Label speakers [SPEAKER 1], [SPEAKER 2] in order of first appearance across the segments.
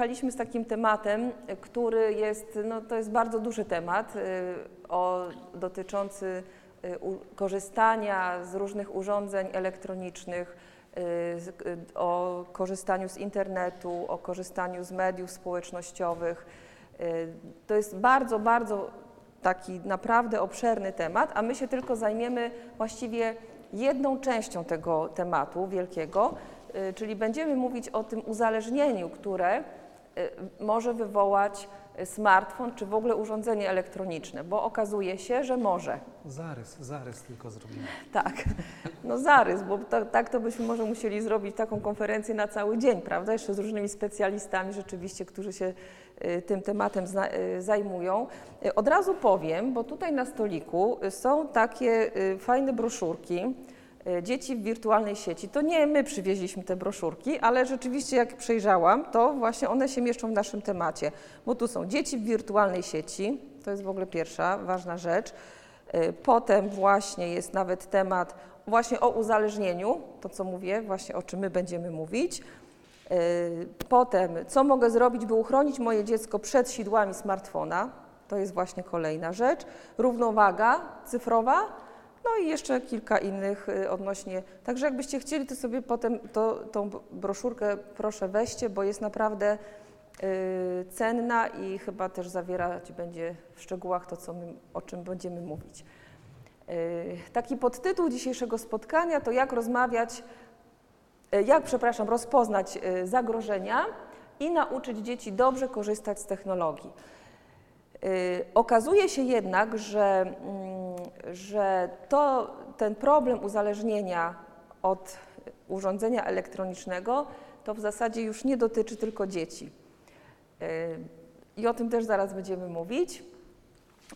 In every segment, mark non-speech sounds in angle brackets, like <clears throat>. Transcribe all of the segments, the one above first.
[SPEAKER 1] przyjechaliśmy z takim tematem, który jest, no to jest bardzo duży temat, y, o, dotyczący y, korzystania z różnych urządzeń elektronicznych, y, o korzystaniu z internetu, o korzystaniu z mediów społecznościowych. To jest bardzo, bardzo taki naprawdę obszerny temat, a my się tylko zajmiemy właściwie jedną częścią tego tematu wielkiego, czyli będziemy mówić o tym uzależnieniu, które może wywołać y, smartfon czy w ogóle urządzenie elektroniczne, bo okazuje się, że może.
[SPEAKER 2] Zarys, zarys tylko zrobimy.
[SPEAKER 1] Tak, no zarys, bo to, tak to byśmy może musieli zrobić taką konferencję na cały dzień, prawda? Jeszcze z różnymi specjalistami rzeczywiście, którzy się y, tym tematem y, zajmują. Y, Od razu powiem, bo tutaj na stoliku y, są takie y, fajne broszurki. Y, Dzieci w wirtualnej sieci. To nie my przywieźliśmy te broszurki, ale rzeczywiście jak przejrzałam, to właśnie one się mieszczą w naszym temacie, bo tu są dzieci w wirtualnej sieci, to jest w ogóle pierwsza ważna rzecz. Y, Potem właśnie jest nawet temat właśnie o uzależnieniu, to co mówię, właśnie o czym my będziemy mówić. Y, Potem, co mogę zrobić, by uchronić moje dziecko przed sidłami smartfona, to jest właśnie kolejna rzecz. Równowaga cyfrowa, no i jeszcze kilka innych y, odnośnie. Także jakbyście chcieli, to sobie potem to, tą broszurkę proszę weźcie, bo jest naprawdę y, cenna i chyba też zawierać będzie w szczegółach to, co my, o czym będziemy mówić. Y, Taki podtytuł dzisiejszego spotkania to jak rozmawiać, y, jak, przepraszam, rozpoznać y, zagrożenia i nauczyć dzieci dobrze korzystać z technologii. Y, Okazuje się jednak, że, mm, że to, ten problem uzależnienia od urządzenia elektronicznego to w zasadzie już nie dotyczy tylko dzieci. Y, I o tym też zaraz będziemy mówić.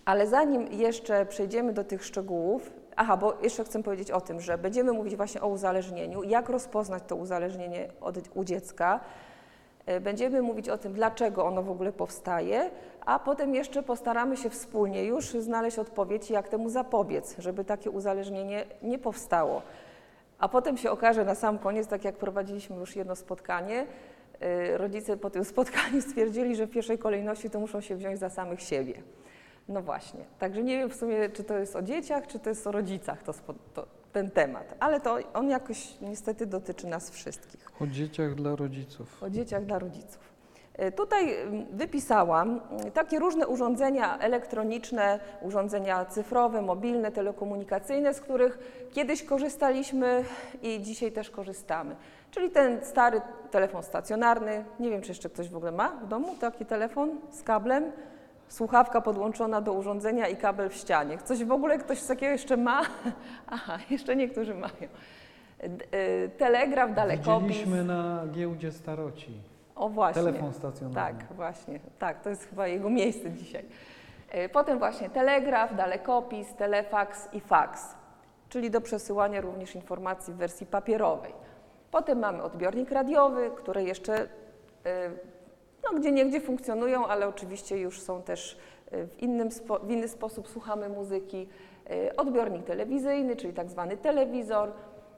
[SPEAKER 1] Ale zanim jeszcze przejdziemy do tych szczegółów, aha, bo jeszcze chcę powiedzieć o tym, że będziemy mówić właśnie o uzależnieniu, jak rozpoznać to uzależnienie od, u dziecka. E, Będziemy mówić o tym, dlaczego ono w ogóle powstaje, a potem jeszcze postaramy się wspólnie już znaleźć odpowiedź, jak temu zapobiec, żeby takie uzależnienie nie powstało. A potem się okaże na sam koniec, tak jak prowadziliśmy już jedno spotkanie, e, rodzice po tym <laughs> spotkaniu stwierdzili, że w pierwszej kolejności to muszą się wziąć za samych siebie. No właśnie, także nie wiem w sumie, czy to jest o dzieciach, czy to jest o rodzicach to, to, ten temat, ale to on jakoś niestety dotyczy nas wszystkich.
[SPEAKER 2] O dzieciach dla rodziców.
[SPEAKER 1] O dzieciach dla rodziców. E, Tutaj wypisałam takie różne urządzenia elektroniczne, urządzenia cyfrowe, mobilne, telekomunikacyjne, z których kiedyś korzystaliśmy i dzisiaj też korzystamy. Czyli ten stary telefon stacjonarny, nie wiem czy jeszcze ktoś w ogóle ma w domu taki telefon z kablem, słuchawka podłączona do urządzenia i kabel w ścianie. Coś w ogóle ktoś takiego jeszcze ma? <laughs> Aha, jeszcze niektórzy mają. E, Telegraf, dalekopis.
[SPEAKER 2] Widzieliśmy na giełdzie staroci.
[SPEAKER 1] O właśnie.
[SPEAKER 2] Telefon stacjonarny.
[SPEAKER 1] Tak, właśnie. Tak, to jest chyba jego miejsce dzisiaj. E, Potem właśnie telegraf, dalekopis, telefaks i faks, czyli do przesyłania również informacji w wersji papierowej. Potem mamy odbiornik radiowy, które jeszcze e, no, gdzie niegdzie funkcjonują, ale oczywiście już są też e, w, innym w inny sposób słuchamy muzyki. E, Odbiornik telewizyjny, czyli tak zwany telewizor,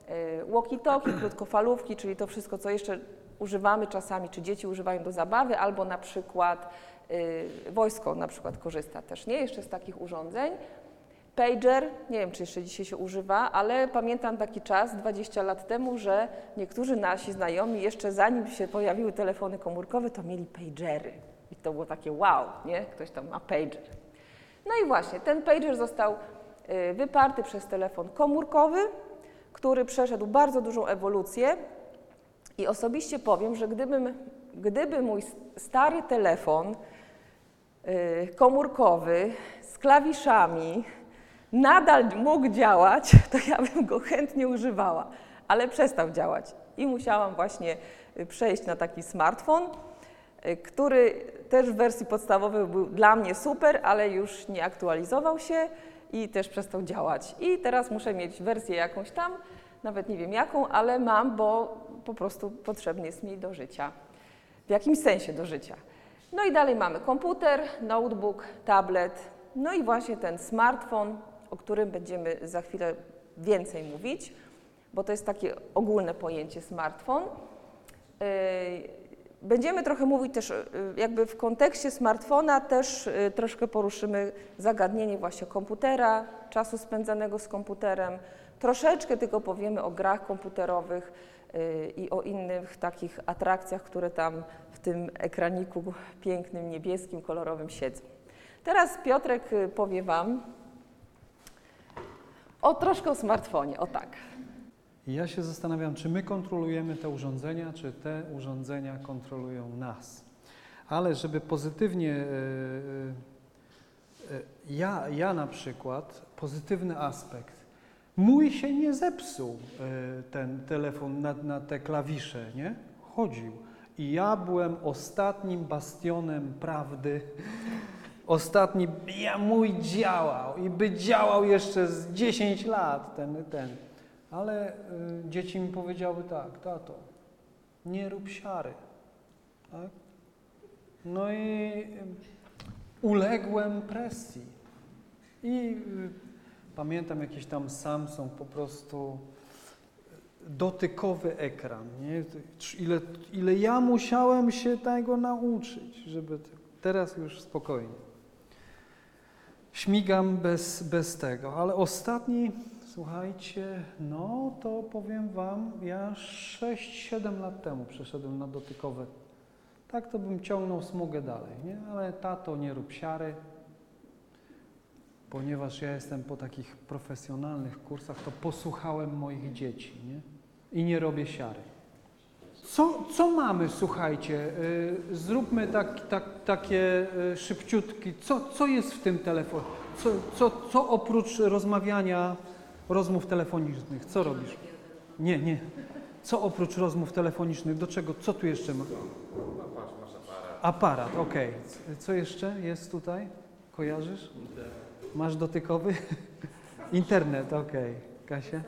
[SPEAKER 1] e, walkie-talkie, <clears throat> krótkofalówki, czyli to wszystko, co jeszcze używamy czasami, czy dzieci używają do zabawy, albo na przykład wojsko na przykład korzysta też, nie? Jeszcze z takich urządzeń. Pager, nie wiem czy jeszcze dzisiaj się używa, ale pamiętam taki czas 20 lat temu, że niektórzy nasi znajomi jeszcze zanim się pojawiły telefony komórkowe, to mieli pagery. I to było takie wow, nie? Ktoś tam ma pager. No i właśnie, ten pager został y, wyparty przez telefon komórkowy, który przeszedł bardzo dużą ewolucję i osobiście powiem, że gdybym gdyby mój stary telefon y, komórkowy z klawiszami nadal mógł działać, <laughs> to ja bym go chętnie używała, ale przestał działać i musiałam właśnie y, przejść na taki smartfon, y, który też w wersji podstawowej był dla mnie super, ale już nie aktualizował się i też przestał działać. I teraz muszę mieć wersję jakąś tam, nawet nie wiem jaką, ale mam, bo po prostu potrzebny jest mi do życia. W jakimś sensie do życia. No i dalej mamy komputer, notebook, tablet, no i właśnie ten smartfon, o którym będziemy za chwilę więcej mówić, bo to jest takie ogólne pojęcie smartfon. Yy, Będziemy trochę mówić też yy, jakby w kontekście smartfona też yy, troszkę poruszymy zagadnienie właśnie komputera, czasu spędzanego z komputerem. Troszeczkę tylko powiemy o grach komputerowych i o innych takich atrakcjach, które tam w tym ekraniku pięknym, niebieskim, kolorowym siedzą. Teraz Piotrek powie Wam o troszkę o smartfonie, o tak.
[SPEAKER 2] Ja się zastanawiam, czy my kontrolujemy te urządzenia, czy te urządzenia kontrolują nas. Ale żeby pozytywnie, e, e, e, ja, ja na przykład, pozytywny aspekt, mój się nie zepsuł, ten telefon na, na te klawisze, nie? Chodził. I ja byłem ostatnim bastionem prawdy. Ostatni, ja mój działał i by działał jeszcze z 10 lat ten, ten. Ale y, dzieci mi powiedziały tak, tato, nie rób siary. Tak? No i y, uległem presji. I y, pamiętam jakiś tam Samsung po prostu y, dotykowy ekran. Nie? Ile, ile ja musiałem się tego nauczyć, żeby teraz już spokojnie. Śmigam bez, bez tego, ale ostatni, słuchajcie, no to powiem Wam, ja 6-7 lat temu przeszedłem na dotykowe. Tak to bym ciągnął smugę dalej, nie? Ale tato, nie rób siary, ponieważ ja jestem po takich profesjonalnych kursach, to posłuchałem moich dzieci, nie? I nie robię siary. Co, co mamy, słuchajcie, y, zróbmy tak, tak, takie y, szybciutki, co, co jest w tym telefonie, co, co, co oprócz rozmawiania, rozmów telefonicznych, co robisz? Nie, nie. Co oprócz rozmów telefonicznych, do czego, co tu jeszcze ma? Aparat, okej. C- Co jeszcze jest tutaj? Kojarzysz? Masz dotykowy? <laughs> Internet, okej. Kasia?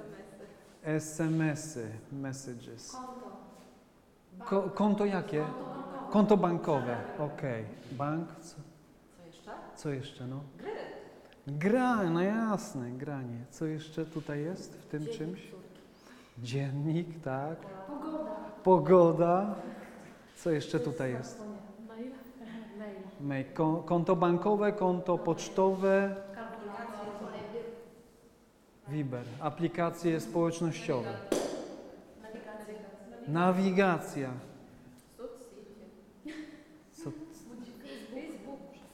[SPEAKER 2] SMS-y, messages. Ko konto jakie? Konto bankowe, okej. Bank, co?
[SPEAKER 1] Co jeszcze?
[SPEAKER 2] Co jeszcze, no? Gry. Gra, no jasne, granie. Co jeszcze tutaj jest w tym czymś? Dziennik, tak.
[SPEAKER 3] Pogoda.
[SPEAKER 2] Pogoda. Co jeszcze tutaj jest?
[SPEAKER 3] Mail. <laughs> Mail.
[SPEAKER 2] Mail. Ko- Konto bankowe, konto pocztowe. Viber. Aplikacje społecznościowe. Nawigacja. Co?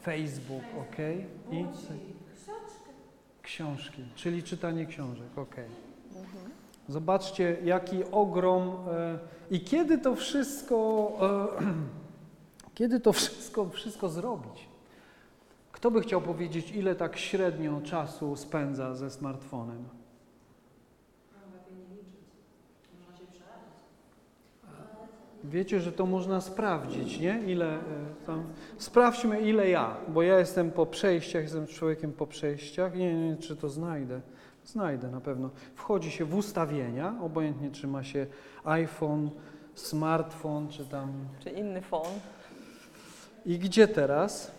[SPEAKER 2] Facebook, ok. I książki, czyli czytanie książek, ok. Zobaczcie, jaki ogrom. E, I kiedy to wszystko, e, <clears throat> kiedy to wszystko, wszystko zrobić? Kto by chciał powiedzieć, ile tak średnio czasu spędza ze smartfonem? Wiecie, że to można sprawdzić, nie? Ile e, tam. Sprawdźmy, ile ja, bo ja jestem po przejściach, jestem człowiekiem po przejściach. Nie, nie, czy to znajdę. Znajdę na pewno. Wchodzi się w ustawienia, obojętnie czy ma się iPhone, smartfon, czy tam.
[SPEAKER 1] Czy inny fon?
[SPEAKER 2] I gdzie teraz?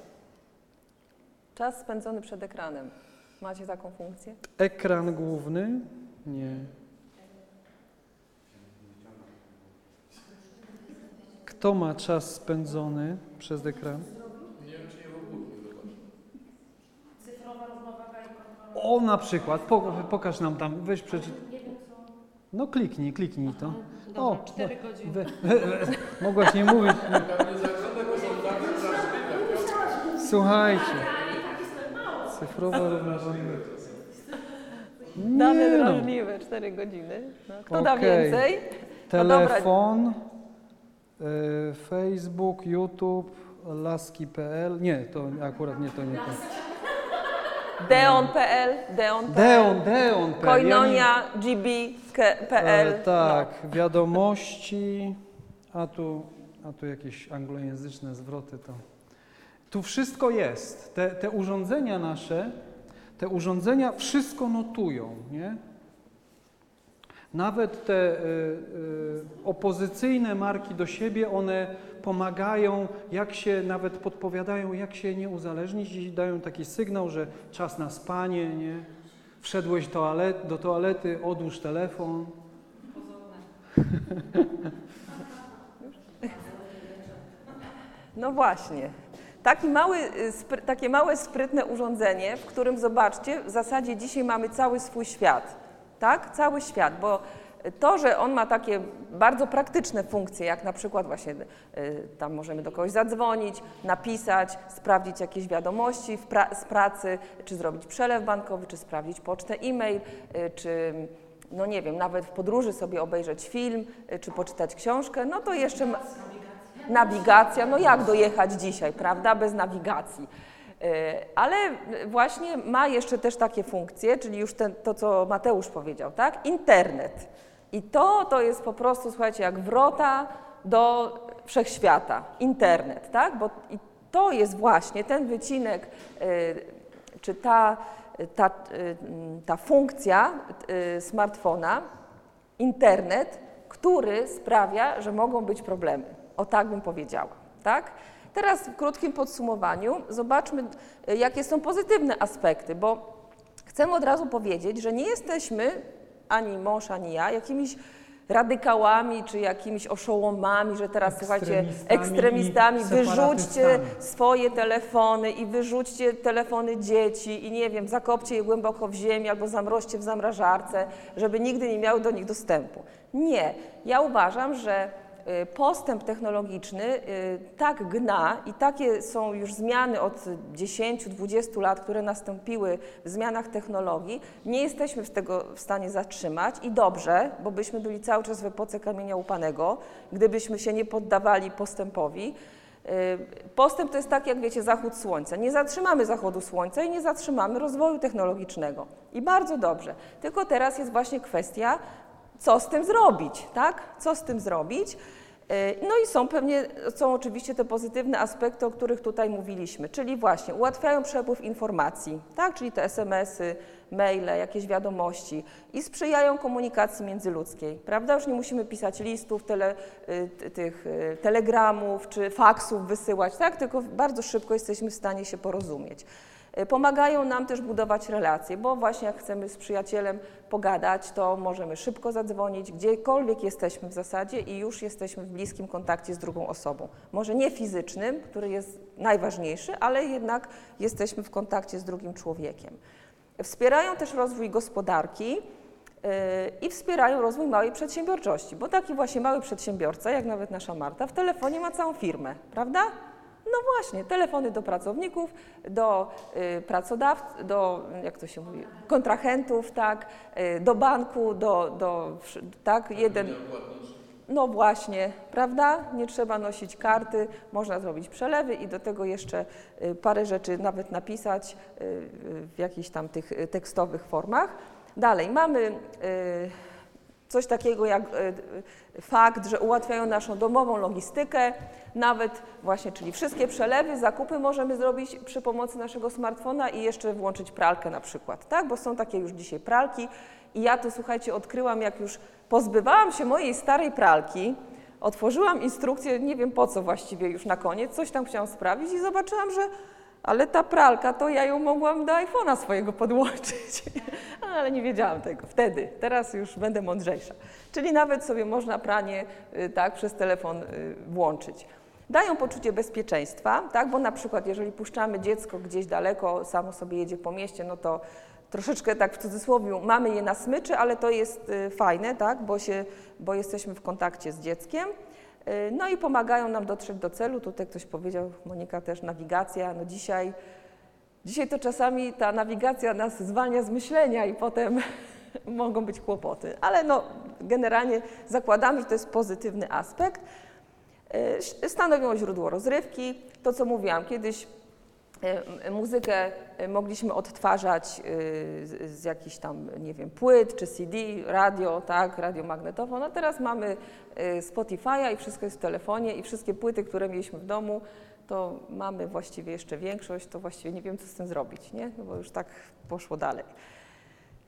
[SPEAKER 1] Czas spędzony przed ekranem. Macie taką funkcję?
[SPEAKER 2] Ekran główny? Nie. Kto ma czas spędzony przez ekran? O, na przykład, po, pokaż nam tam, weź przeczytaj. No kliknij, kliknij to. O, cztery godziny. We, we, we, mogłaś nie mówić. Słuchajcie. Cyfrowa równowaga.
[SPEAKER 1] Dane
[SPEAKER 2] no.
[SPEAKER 1] drażliwe, 4 godziny. No, kto da więcej? No dobra.
[SPEAKER 2] E, Facebook, YouTube, laski.pl. Nie, to akurat nie to, nie to.
[SPEAKER 1] Deon.pl, Deon.pl,
[SPEAKER 2] Deon, Deon.
[SPEAKER 1] Koinonia, GB.pl.
[SPEAKER 2] E, tak, wiadomości, a tu, a tu jakieś anglojęzyczne zwroty to. Tu wszystko jest. Te, te urządzenia nasze, te urządzenia wszystko notują, nie? Nawet te y, y, opozycyjne marki do siebie, one pomagają, jak się nawet podpowiadają, jak się nie uzależnić i dają taki sygnał, że czas na spanie, nie? Wszedłeś toalet, do toalety, odłóż telefon.
[SPEAKER 1] No właśnie. Taki mały, y, takie małe, sprytne urządzenie, w którym zobaczcie, w zasadzie dzisiaj mamy cały swój świat. Tak? Cały świat, bo to, że on ma takie bardzo praktyczne funkcje, jak na przykład właśnie y, tam możemy do kogoś zadzwonić, napisać, sprawdzić jakieś wiadomości pra z pracy, czy zrobić przelew bankowy, czy sprawdzić pocztę e-mail, y, czy no nie wiem, nawet w podróży sobie obejrzeć film, y, czy poczytać książkę, no to jeszcze ma, nawigacja, no jak dojechać dzisiaj, prawda, bez nawigacji. Y, Ale właśnie ma jeszcze też takie funkcje, czyli już ten, to, co Mateusz powiedział, tak? Internet. I to, to jest po prostu, słuchajcie, jak wrota do wszechświata. Internet, tak? Bo to jest właśnie ten wycinek, y, czy ta, ta, y, ta funkcja smartfona, internet, który sprawia, że mogą być problemy. O tak bym powiedziała, tak? Teraz w krótkim podsumowaniu zobaczmy, y, jakie są pozytywne aspekty, bo chcę od razu powiedzieć, że nie jesteśmy, ani mąż, ani ja, jakimiś radykałami czy jakimiś oszołomami, że teraz słuchajcie,
[SPEAKER 2] Ekstremistami
[SPEAKER 1] wyrzućcie swoje telefony i wyrzućcie telefony dzieci i nie wiem, zakopcie je głęboko w ziemi albo zamroźcie w zamrażarce, żeby nigdy nie miały do nich dostępu. Nie. Ja uważam, że postęp technologiczny y, tak gna i takie są już zmiany od 10-20 lat, które nastąpiły w zmianach technologii, nie jesteśmy z tego w stanie zatrzymać i dobrze, bo byśmy byli cały czas w epoce kamienia upanego, gdybyśmy się nie poddawali postępowi. Y, Postęp to jest tak, jak wiecie, zachód słońca. Nie zatrzymamy zachodu słońca i nie zatrzymamy rozwoju technologicznego. I bardzo dobrze. Tylko teraz jest właśnie kwestia, co z tym zrobić, tak? Co z tym zrobić? Y, No i są pewnie, są oczywiście te pozytywne aspekty, o których tutaj mówiliśmy, czyli właśnie ułatwiają przepływ informacji, tak? Czyli te SMS-y, maile, jakieś wiadomości i sprzyjają komunikacji międzyludzkiej, prawda? Już nie musimy pisać listów, tele, y, tych y, telegramów czy faksów wysyłać, tak? Tylko bardzo szybko jesteśmy w stanie się porozumieć. Y, Pomagają nam też budować relacje, bo właśnie jak chcemy z przyjacielem pogadać, to możemy szybko zadzwonić, gdziekolwiek jesteśmy w zasadzie i już jesteśmy w bliskim kontakcie z drugą osobą. Może nie fizycznym, który jest najważniejszy, ale jednak jesteśmy w kontakcie z drugim człowiekiem. Wspierają też rozwój gospodarki yy, i wspierają rozwój małej przedsiębiorczości, bo taki właśnie mały przedsiębiorca, jak nawet nasza Marta, w telefonie ma całą firmę, prawda? No właśnie, telefony do pracowników, do y, pracodawców, do, jak to się mówi, kontrahentów, tak, y, do banku, do, do, tak, jeden... No właśnie, prawda? Nie trzeba nosić karty, można zrobić przelewy i do tego jeszcze y, parę rzeczy nawet napisać y, w jakichś tam tych y, tekstowych formach. Dalej, mamy y, coś takiego jak y, fakt, że ułatwiają naszą domową logistykę, nawet właśnie, czyli wszystkie przelewy, zakupy możemy zrobić przy pomocy naszego smartfona i jeszcze włączyć pralkę na przykład, tak? Bo są takie już dzisiaj pralki i ja to, słuchajcie, odkryłam, jak już pozbywałam się mojej starej pralki, otworzyłam instrukcję, nie wiem po co właściwie już na koniec, coś tam chciałam sprawdzić i zobaczyłam, że ale ta pralka, to ja ją mogłam do iPhone'a swojego podłączyć. <laughs> Ale nie wiedziałam tego wtedy. Teraz już będę mądrzejsza. Czyli nawet sobie można pranie y, tak, przez telefon y, włączyć. Dają poczucie bezpieczeństwa, tak? bo na przykład jeżeli puszczamy dziecko gdzieś daleko, samo sobie jedzie po mieście, no to troszeczkę tak w cudzysłowie mamy je na smyczy, ale to jest y, fajne, tak? bo, się, bo jesteśmy w kontakcie z dzieckiem. No i pomagają nam dotrzeć do celu. Tutaj ktoś powiedział, Monika też, nawigacja. No dzisiaj, dzisiaj to czasami ta nawigacja nas zwalnia z myślenia i potem <laughs> mogą być kłopoty. Ale no, generalnie zakładamy, że to jest pozytywny aspekt. y, stanowią źródło rozrywki. To, co mówiłam, kiedyś muzykę y, mogliśmy odtwarzać y, z, jakichś tam, nie wiem, płyt czy CD, radio, tak, radiomagnetofon. A teraz mamy y, Spotify'a i wszystko jest w telefonie i wszystkie płyty, które mieliśmy w domu, to mamy właściwie jeszcze większość, to właściwie nie wiem, co z tym zrobić, nie? No bo już tak poszło dalej.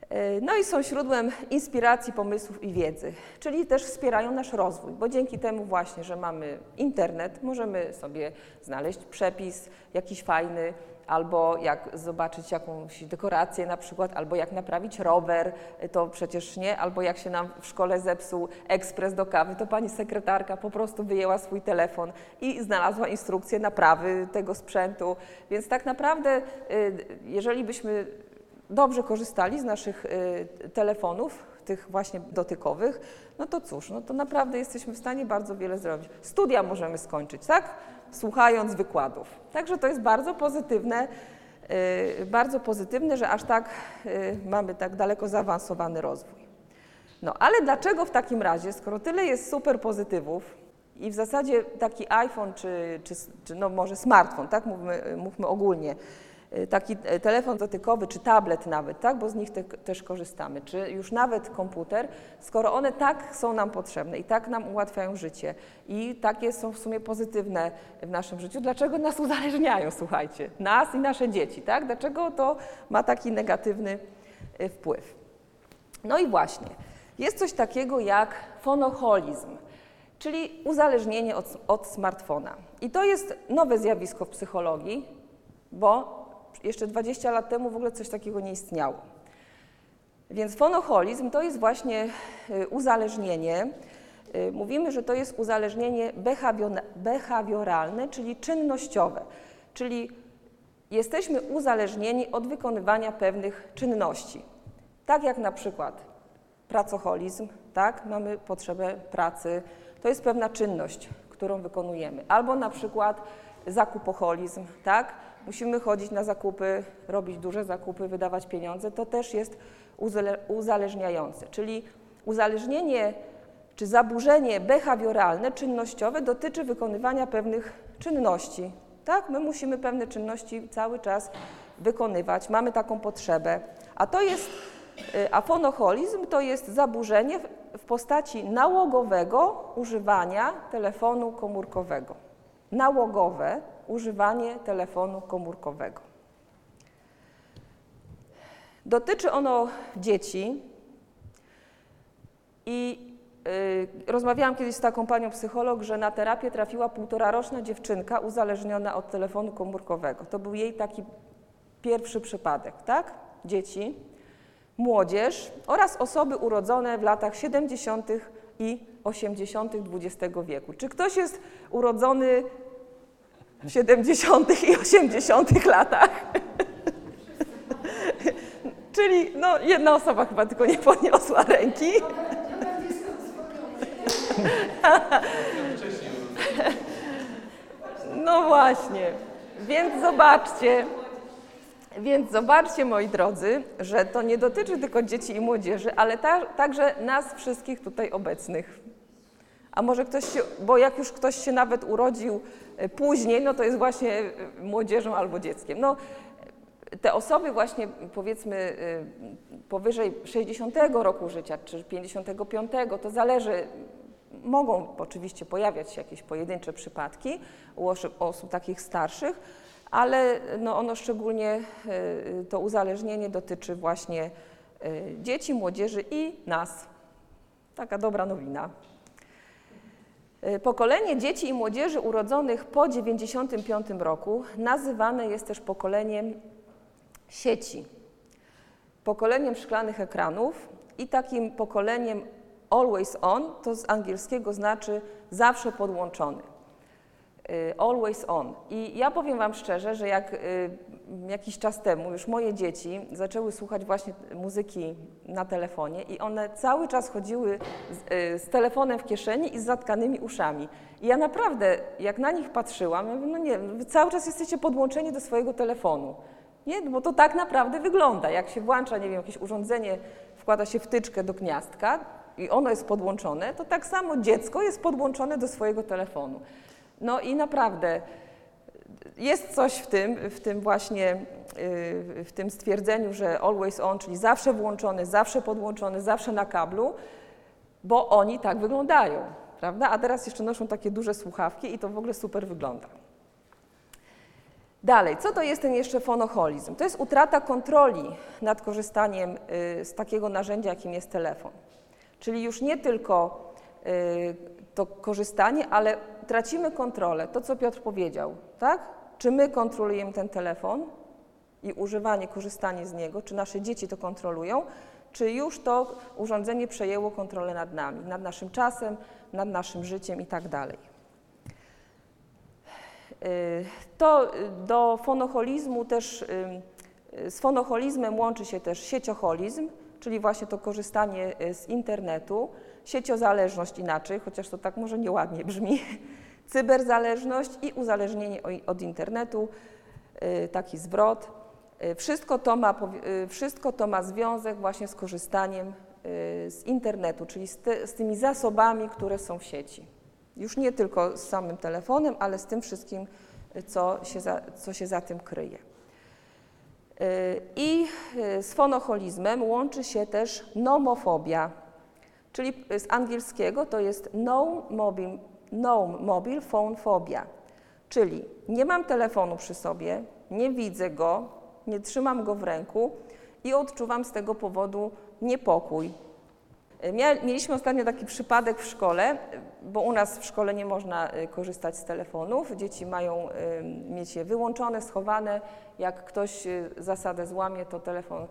[SPEAKER 1] E, No i są źródłem inspiracji, pomysłów i wiedzy, czyli też wspierają nasz rozwój, bo dzięki temu właśnie, że mamy internet, możemy sobie znaleźć przepis jakiś fajny, albo jak zobaczyć jakąś dekorację na przykład, albo jak naprawić rower, to przecież nie, albo jak się nam w szkole zepsuł ekspres do kawy, to pani sekretarka po prostu wyjęła swój telefon i znalazła instrukcję naprawy tego sprzętu, więc tak naprawdę, y, jeżeli byśmy dobrze korzystali z naszych y, telefonów, tych właśnie dotykowych, no to cóż, no to naprawdę jesteśmy w stanie bardzo wiele zrobić. Studia możemy skończyć, tak? Słuchając wykładów. Także to jest bardzo pozytywne, y, bardzo pozytywne, że aż tak y, mamy tak daleko zaawansowany rozwój. No ale dlaczego w takim razie, skoro tyle jest super pozytywów i w zasadzie taki iPhone czy, czy, czy no może smartfon, tak mówmy, mówmy ogólnie, taki e, telefon dotykowy czy tablet nawet, tak, bo z nich te, też korzystamy, czy już nawet komputer, skoro one tak są nam potrzebne i tak nam ułatwiają życie i takie są w sumie pozytywne w naszym życiu, dlaczego nas uzależniają, słuchajcie, nas i nasze dzieci, tak? Dlaczego to ma taki negatywny y, wpływ? No i właśnie, jest coś takiego jak fonoholizm, czyli uzależnienie od, od smartfona. I to jest nowe zjawisko w psychologii, bo jeszcze 20 lat temu w ogóle coś takiego nie istniało. Więc fonoholizm to jest właśnie y, uzależnienie. y, Mówimy, że to jest uzależnienie behawioralne, czyli czynnościowe, czyli jesteśmy uzależnieni od wykonywania pewnych czynności. Tak jak na przykład pracoholizm, tak? Mamy potrzebę pracy, to jest pewna czynność, którą wykonujemy. Albo na przykład zakupoholizm, tak? Musimy chodzić na zakupy, robić duże zakupy, wydawać pieniądze, to też jest uzale- uzależniające. Czyli uzależnienie czy zaburzenie behawioralne, czynnościowe dotyczy wykonywania pewnych czynności. Tak? My musimy pewne czynności cały czas wykonywać, mamy taką potrzebę. A to jest Y, A fonoholizm to jest zaburzenie w postaci nałogowego używania telefonu komórkowego. Nałogowe używanie telefonu komórkowego. Dotyczy ono dzieci i y, rozmawiałam kiedyś z taką panią psycholog, że na terapię trafiła półtoraroczna dziewczynka uzależniona od telefonu komórkowego. To był jej taki pierwszy przypadek, tak? Dzieci młodzież oraz osoby urodzone w latach 70. i 80. XX wieku. Czy ktoś jest urodzony w 70. i 80. latach? Czyli no, jedna osoba chyba tylko nie podniosła ręki. No właśnie, więc zobaczcie, więc zobaczcie, moi drodzy, że to nie dotyczy tylko dzieci i młodzieży, ale ta, także nas wszystkich tutaj obecnych. A może ktoś się, bo jak już ktoś się nawet urodził później, no to jest właśnie e, młodzieżą albo dzieckiem. No, te osoby właśnie powiedzmy e, powyżej 60 roku życia czy 55, to zależy, mogą oczywiście pojawiać się jakieś pojedyncze przypadki u osób, takich starszych, ale no ono szczególnie y, to uzależnienie dotyczy właśnie dzieci, młodzieży i nas. Taka dobra nowina. Y, Pokolenie dzieci i młodzieży urodzonych po 1995 roku nazywane jest też pokoleniem sieci, pokoleniem szklanych ekranów i takim pokoleniem always on, to z angielskiego znaczy zawsze podłączony always on. I ja powiem Wam szczerze, że jak y, jakiś czas temu już moje dzieci zaczęły słuchać właśnie muzyki na telefonie i one cały czas chodziły z, y, z telefonem w kieszeni i z zatkanymi uszami. I ja naprawdę, jak na nich patrzyłam, ja mówię, no nie, wy cały czas jesteście podłączeni do swojego telefonu. Nie, bo to tak naprawdę wygląda. Jak się włącza, nie wiem, jakieś urządzenie, wkłada się wtyczkę do gniazdka, i ono jest podłączone, to tak samo dziecko jest podłączone do swojego telefonu. No i naprawdę jest coś w tym, w tym właśnie, y, w tym stwierdzeniu, że always on, czyli zawsze włączony, zawsze podłączony, zawsze na kablu, bo oni tak wyglądają, prawda? A teraz jeszcze noszą takie duże słuchawki i to w ogóle super wygląda. Dalej, co to jest ten jeszcze fonoholizm? To jest utrata kontroli nad korzystaniem y, z takiego narzędzia, jakim jest telefon. Czyli już nie tylko y, to korzystanie, ale tracimy kontrolę. To, co Piotr powiedział, tak? Czy my kontrolujemy ten telefon i używanie, korzystanie z niego, czy nasze dzieci to kontrolują, czy już to urządzenie przejęło kontrolę nad nami, nad naszym czasem, nad naszym życiem i tak dalej. Y, to do fonoholizmu też, y, z fonoholizmem łączy się też sieciocholizm, czyli właśnie to korzystanie y, z internetu, sieciozależność inaczej, chociaż to tak może nieładnie brzmi, <laughs> cyberzależność i uzależnienie od internetu, taki zwrot. Wszystko to ma, wszystko to ma związek właśnie z korzystaniem z internetu, czyli z, z tymi zasobami, które są w sieci. Już nie tylko z samym telefonem, ale z tym wszystkim, co się za, co się za tym kryje. I z fonoholizmem łączy się też nomofobia, czyli z angielskiego to jest no mobile, no mobile phone phobia, czyli nie mam telefonu przy sobie, nie widzę go, nie trzymam go w ręku i odczuwam z tego powodu niepokój, Mieliśmy ostatnio taki przypadek w szkole, bo u nas w szkole nie można y, korzystać z telefonów. Dzieci mają mieć je wyłączone, schowane. Jak ktoś y, zasadę złamie, to telefon y,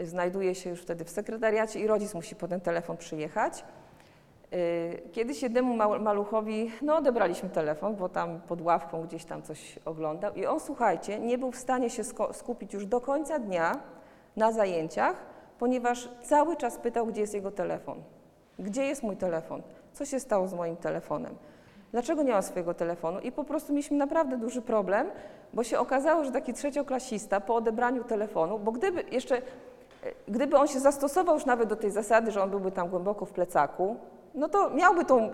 [SPEAKER 1] znajduje się już wtedy w sekretariacie i rodzic musi po ten telefon przyjechać. Kiedyś jednemu maluchowi, no odebraliśmy telefon, bo tam pod ławką gdzieś tam coś oglądał i on, słuchajcie, nie był w stanie się skupić już do końca dnia na zajęciach, ponieważ cały czas pytał, gdzie jest jego telefon. Gdzie jest mój telefon? Co się stało z moim telefonem? Dlaczego nie mam swojego telefonu? I po prostu mieliśmy naprawdę duży problem, bo się okazało, że taki trzecioklasista po odebraniu telefonu, bo gdyby jeszcze, gdyby on się zastosował już nawet do tej zasady, że on byłby tam głęboko w plecaku, no to miałby tą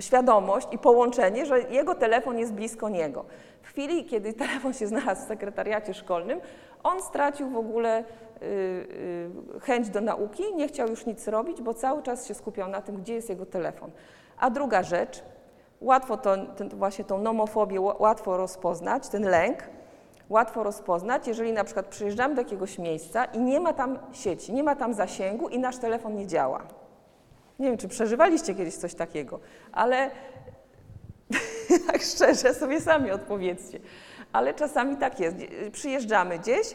[SPEAKER 1] świadomość i połączenie, że jego telefon jest blisko niego. W chwili, kiedy telefon się znalazł w sekretariacie szkolnym, on stracił w ogóle y, y, chęć do nauki, nie chciał już nic robić, bo cały czas się skupiał na tym, gdzie jest jego telefon. A druga rzecz, łatwo to, ten, właśnie tą nomofobię łatwo rozpoznać, ten lęk, łatwo rozpoznać, jeżeli na przykład przyjeżdżamy do jakiegoś miejsca i nie ma tam sieci, nie ma tam zasięgu i nasz telefon nie działa. Nie wiem, czy przeżywaliście kiedyś coś takiego, ale <laughs> tak szczerze sobie sami odpowiedzcie. Ale czasami tak jest. Przyjeżdżamy gdzieś,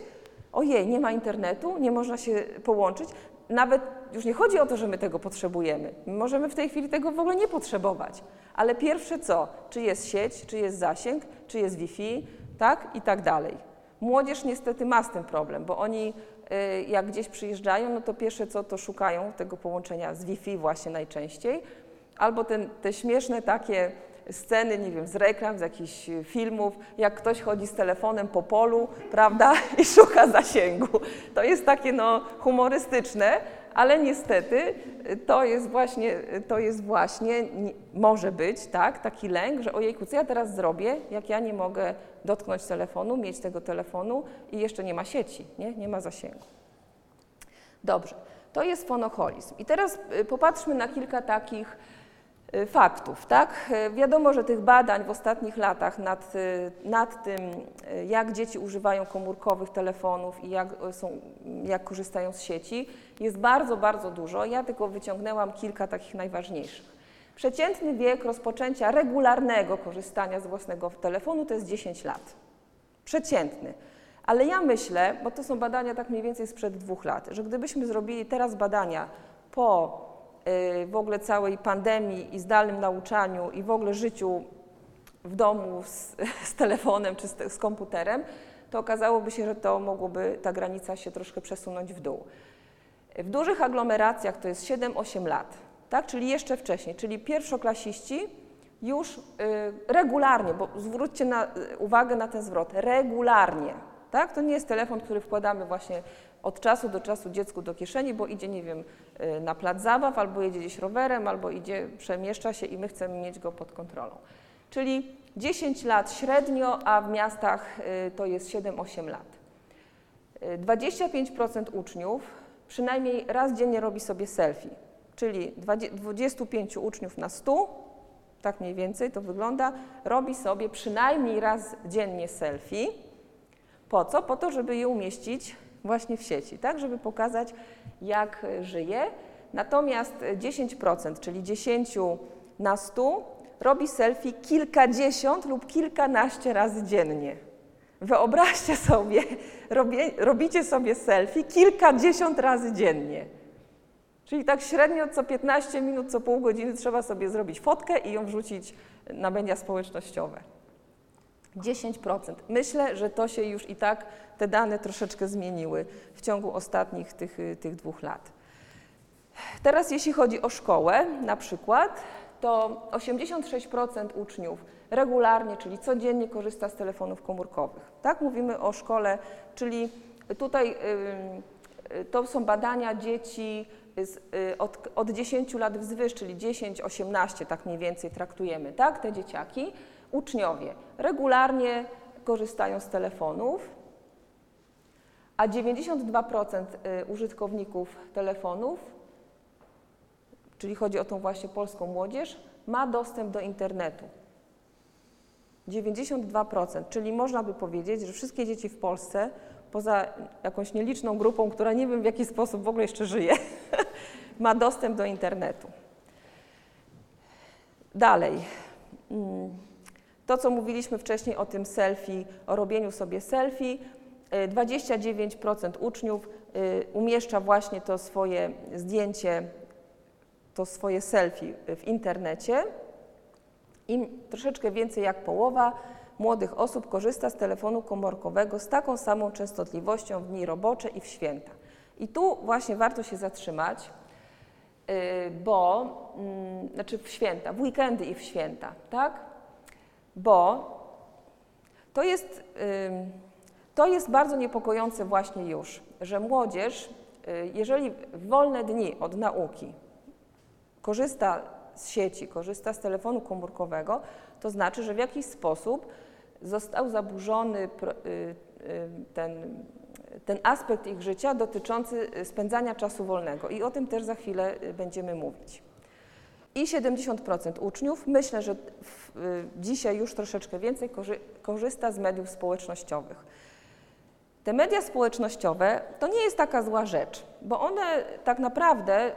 [SPEAKER 1] ojej, nie ma internetu, nie można się połączyć. Nawet już nie chodzi o to, że my tego potrzebujemy. My możemy w tej chwili tego w ogóle nie potrzebować. Ale pierwsze co? Czy jest sieć, czy jest zasięg, czy jest Wi-Fi, tak i tak dalej. Młodzież niestety ma z tym problem, bo oni y, jak gdzieś przyjeżdżają, no to pierwsze co to szukają tego połączenia z Wi-Fi właśnie najczęściej, albo ten, te śmieszne takie sceny, nie wiem, z reklam, z jakichś filmów, jak ktoś chodzi z telefonem po polu, prawda, <laughs> i szuka zasięgu. To jest takie no humorystyczne, ale niestety to jest właśnie, to jest właśnie, może być, tak, taki lęk, że ojejku, co ja teraz zrobię, jak ja nie mogę dotknąć telefonu, mieć tego telefonu i jeszcze nie ma sieci, nie, nie ma zasięgu. Dobrze, to jest fonoholizm. I teraz y, popatrzmy na kilka takich Y, faktów. Tak? Y, wiadomo, że tych badań w ostatnich latach nad, nad tym, jak dzieci używają komórkowych telefonów i jak, są, jak korzystają z sieci, jest bardzo, bardzo dużo. Ja tylko wyciągnęłam kilka takich najważniejszych. Przeciętny wiek rozpoczęcia regularnego korzystania z własnego telefonu to jest 10 lat. Przeciętny. Ale ja myślę, bo to są badania tak mniej więcej sprzed dwóch lat, że gdybyśmy zrobili teraz badania po Y, w ogóle całej pandemii i zdalnym nauczaniu i w ogóle życiu w domu z, <laughs> z telefonem czy z, z, komputerem, to okazałoby się, że to mogłoby ta granica się troszkę przesunąć w dół. W dużych aglomeracjach to jest 7-8 lat, tak? czyli jeszcze wcześniej, czyli pierwszoklasiści już y, regularnie, bo zwróćcie na, y, uwagę na ten zwrot, regularnie, Tak? To nie jest telefon, który wkładamy właśnie od czasu do czasu dziecku do kieszeni, bo idzie, nie wiem, y, na plac zabaw, albo jedzie gdzieś rowerem, albo idzie, przemieszcza się i my chcemy mieć go pod kontrolą. Czyli 10 lat średnio, a w miastach to jest 7-8 lat. Y, 25% uczniów przynajmniej raz dziennie robi sobie selfie, czyli 20 25 uczniów na 100, tak mniej więcej to wygląda, robi sobie przynajmniej raz dziennie selfie. Po co? Po to, żeby je umieścić właśnie w sieci, tak, żeby pokazać, jak żyje. Natomiast 10%, czyli 10 na 100, robi selfie kilkadziesiąt lub kilkanaście razy dziennie. Wyobraźcie sobie, <laughs> robicie sobie selfie kilkadziesiąt razy dziennie. Czyli tak średnio co 15 minut, co pół godziny trzeba sobie zrobić fotkę i ją wrzucić na media społecznościowe. 10%. Myślę, że to się już i tak, te dane troszeczkę zmieniły w ciągu ostatnich tych, tych dwóch lat. Teraz jeśli chodzi o szkołę na przykład, to 86% uczniów regularnie, czyli codziennie korzysta z telefonów komórkowych. Tak mówimy o szkole, czyli tutaj y, to są badania dzieci z, y, od, od 10 lat wzwyż, czyli 10-18 tak mniej więcej traktujemy, tak, te dzieciaki. Uczniowie regularnie korzystają z telefonów, a 92% y, użytkowników telefonów czyli chodzi o tą właśnie polską młodzież, ma dostęp do internetu. 92%, czyli można by powiedzieć, że wszystkie dzieci w Polsce, poza jakąś nieliczną grupą, która nie wiem w jaki sposób w ogóle jeszcze żyje, <laughs> ma dostęp do internetu. Dalej. Mm, to, co mówiliśmy wcześniej o tym selfie, o robieniu sobie selfie, 29% uczniów y, umieszcza właśnie to swoje zdjęcie to swoje selfie w internecie i troszeczkę więcej jak połowa młodych osób korzysta z telefonu komórkowego z taką samą częstotliwością w dni robocze i w święta. I tu właśnie warto się zatrzymać, y, bo, mm, znaczy w święta, w weekendy i w święta, tak? Bo to jest, to jest bardzo niepokojące właśnie już, że młodzież, y, jeżeli w wolne dni od nauki korzysta z sieci, korzysta z telefonu komórkowego, to znaczy, że w jakiś sposób został zaburzony y, y, ten, ten aspekt ich życia dotyczący spędzania czasu wolnego. I o tym też za chwilę y, będziemy mówić. I 70% uczniów, myślę, że w, dzisiaj już troszeczkę więcej korzysta z mediów społecznościowych. Te media społecznościowe to nie jest taka zła rzecz, bo one tak naprawdę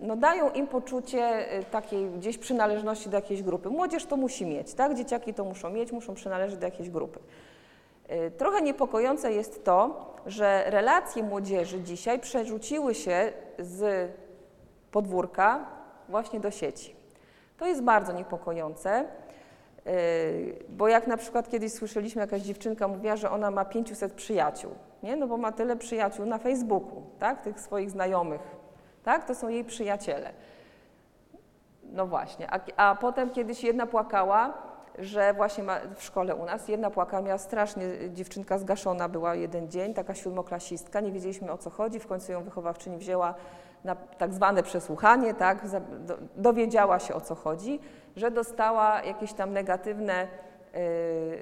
[SPEAKER 1] no dają im poczucie y, takiej gdzieś przynależności do jakiejś grupy. Młodzież to musi mieć, tak? Dzieciaki to muszą mieć, muszą przynależeć do jakiejś grupy. Y, trochę niepokojące jest to, że relacje młodzieży dzisiaj przerzuciły się z podwórka właśnie do sieci. To jest bardzo niepokojące, y, bo jak na przykład kiedyś słyszeliśmy, jakaś dziewczynka mówiła, że ona ma 500 przyjaciół, nie? no bo ma tyle przyjaciół na Facebooku, tak? tych swoich znajomych, tak? To są jej przyjaciele. No właśnie, a, a potem kiedyś jedna płakała, że właśnie ma, w szkole u nas jedna płakała, miała strasznie, dziewczynka zgaszona była jeden dzień, taka siódmoklasistka, nie wiedzieliśmy o co chodzi, w końcu ją wychowawczyni wzięła na tak zwane przesłuchanie, tak, do, dowiedziała się o co chodzi, że dostała jakieś tam negatywne yy, yy,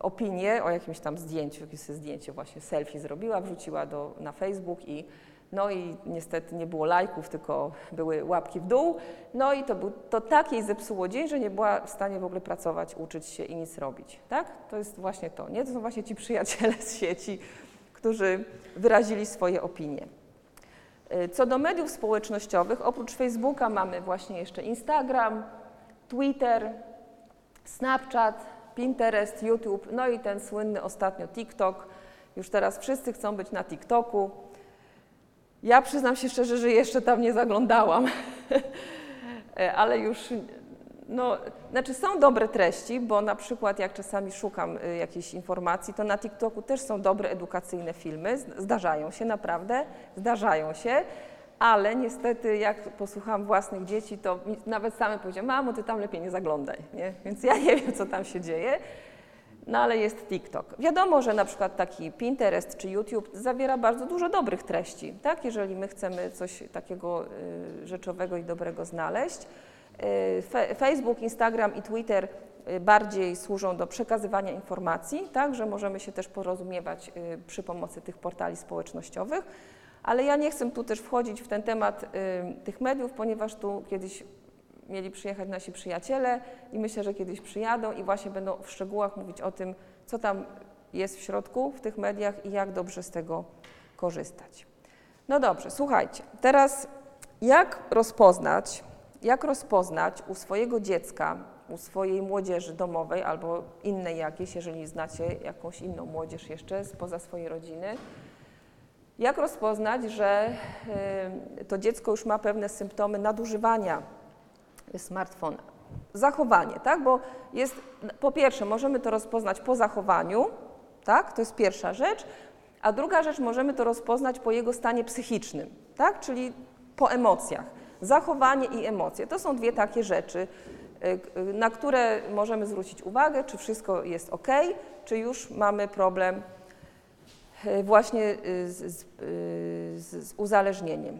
[SPEAKER 1] opinie o jakimś tam zdjęciu, jakieś zdjęcie właśnie selfie zrobiła, wrzuciła do, na Facebook i no i niestety nie było lajków, tylko były łapki w dół. No i to, był, to tak jej zepsuło dzień, że nie była w stanie w ogóle pracować, uczyć się i nic robić. Tak? To jest właśnie to. Nie? To są właśnie ci przyjaciele z sieci, którzy wyrazili swoje opinie. Y, co do mediów społecznościowych, oprócz Facebooka mamy właśnie jeszcze Instagram, Twitter, Snapchat, Pinterest, YouTube, no i ten słynny ostatnio TikTok. Już teraz wszyscy chcą być na TikToku. Ja przyznam się szczerze, że jeszcze tam nie zaglądałam, ale już, no, znaczy są dobre treści, bo na przykład jak czasami szukam y, jakiejś informacji, to na TikToku też są dobre edukacyjne filmy, zdarzają się naprawdę, zdarzają się, ale niestety jak posłucham własnych dzieci, to nawet same powiedziałam, mamo, ty tam lepiej nie zaglądaj, nie? więc ja nie wiem, co tam się dzieje. No ale jest TikTok. Wiadomo, że na przykład taki Pinterest czy YouTube zawiera bardzo dużo dobrych treści, tak? Jeżeli my chcemy coś takiego y, rzeczowego i dobrego znaleźć. Y, Facebook, Instagram i Twitter y, bardziej służą do przekazywania informacji, tak, że możemy się też porozumiewać y, przy pomocy tych portali społecznościowych, ale ja nie chcę tu też wchodzić w ten temat y, tych mediów, ponieważ tu kiedyś mieli przyjechać nasi przyjaciele i myślę, że kiedyś przyjadą i właśnie będą w szczegółach mówić o tym, co tam jest w środku w tych mediach i jak dobrze z tego korzystać. No dobrze, słuchajcie, teraz jak rozpoznać, jak rozpoznać u swojego dziecka, u swojej młodzieży domowej albo innej jakiejś, jeżeli znacie jakąś inną młodzież jeszcze spoza swojej rodziny, jak rozpoznać, że to dziecko już ma pewne symptomy nadużywania smartfona? Zachowanie, tak? Bo jest, po pierwsze, możemy to rozpoznać po zachowaniu, tak? To jest pierwsza rzecz. A druga rzecz, możemy to rozpoznać po jego stanie psychicznym, tak? Czyli po emocjach. Zachowanie i emocje to są dwie takie rzeczy, y, na które możemy zwrócić uwagę, czy wszystko jest ok, czy już mamy problem y, właśnie y, z, z, z, uzależnieniem.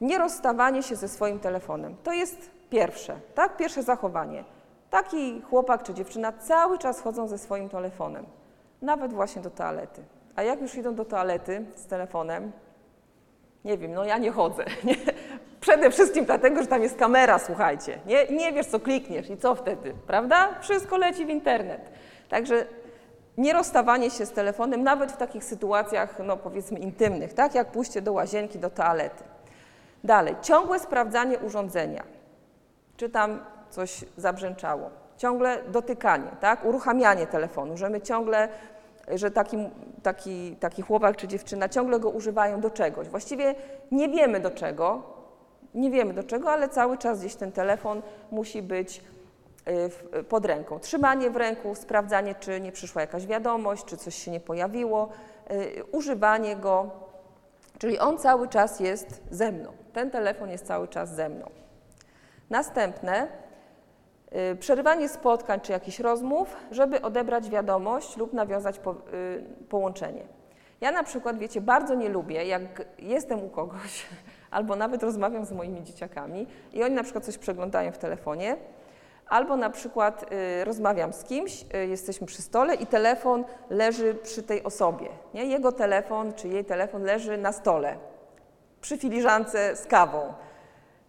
[SPEAKER 1] Nierozstawanie się ze swoim telefonem to jest pierwsze, tak? Pierwsze zachowanie. Taki chłopak czy dziewczyna cały czas chodzą ze swoim telefonem, nawet właśnie do toalety. A jak już idą do toalety z telefonem, nie wiem, no ja nie chodzę. <laughs> Nie? Przede wszystkim dlatego, że tam jest kamera, słuchajcie. Nie, nie wiesz, co klikniesz i co wtedy, prawda? Wszystko leci w internet. Także nie rozstawanie się z telefonem, nawet w takich sytuacjach, no powiedzmy intymnych, tak jak pójście do łazienki, do toalety. Dalej, ciągłe sprawdzanie urządzenia, czy tam coś zabrzęczało. Ciągle dotykanie, tak? Uruchamianie telefonu, że my ciągle że taki, taki, taki chłopak czy dziewczyna ciągle go używają do czegoś. Właściwie nie wiemy do czego, nie wiemy do czego, ale cały czas gdzieś ten telefon musi być y, pod ręką. Trzymanie w ręku, sprawdzanie, czy nie przyszła jakaś wiadomość, czy coś się nie pojawiło, y, używanie go, czyli on cały czas jest ze mną. Ten telefon jest cały czas ze mną. Następne, Y, przerywanie spotkań czy jakichś rozmów, żeby odebrać wiadomość lub nawiązać po, y, połączenie. Ja na przykład, wiecie, bardzo nie lubię, jak jestem u kogoś <laughs> albo nawet rozmawiam z moimi dzieciakami i oni na przykład coś przeglądają w telefonie, albo na przykład y, rozmawiam z kimś, y, jesteśmy przy stole i telefon leży przy tej osobie. Nie? Jego telefon czy jej telefon leży na stole, przy filiżance z kawą.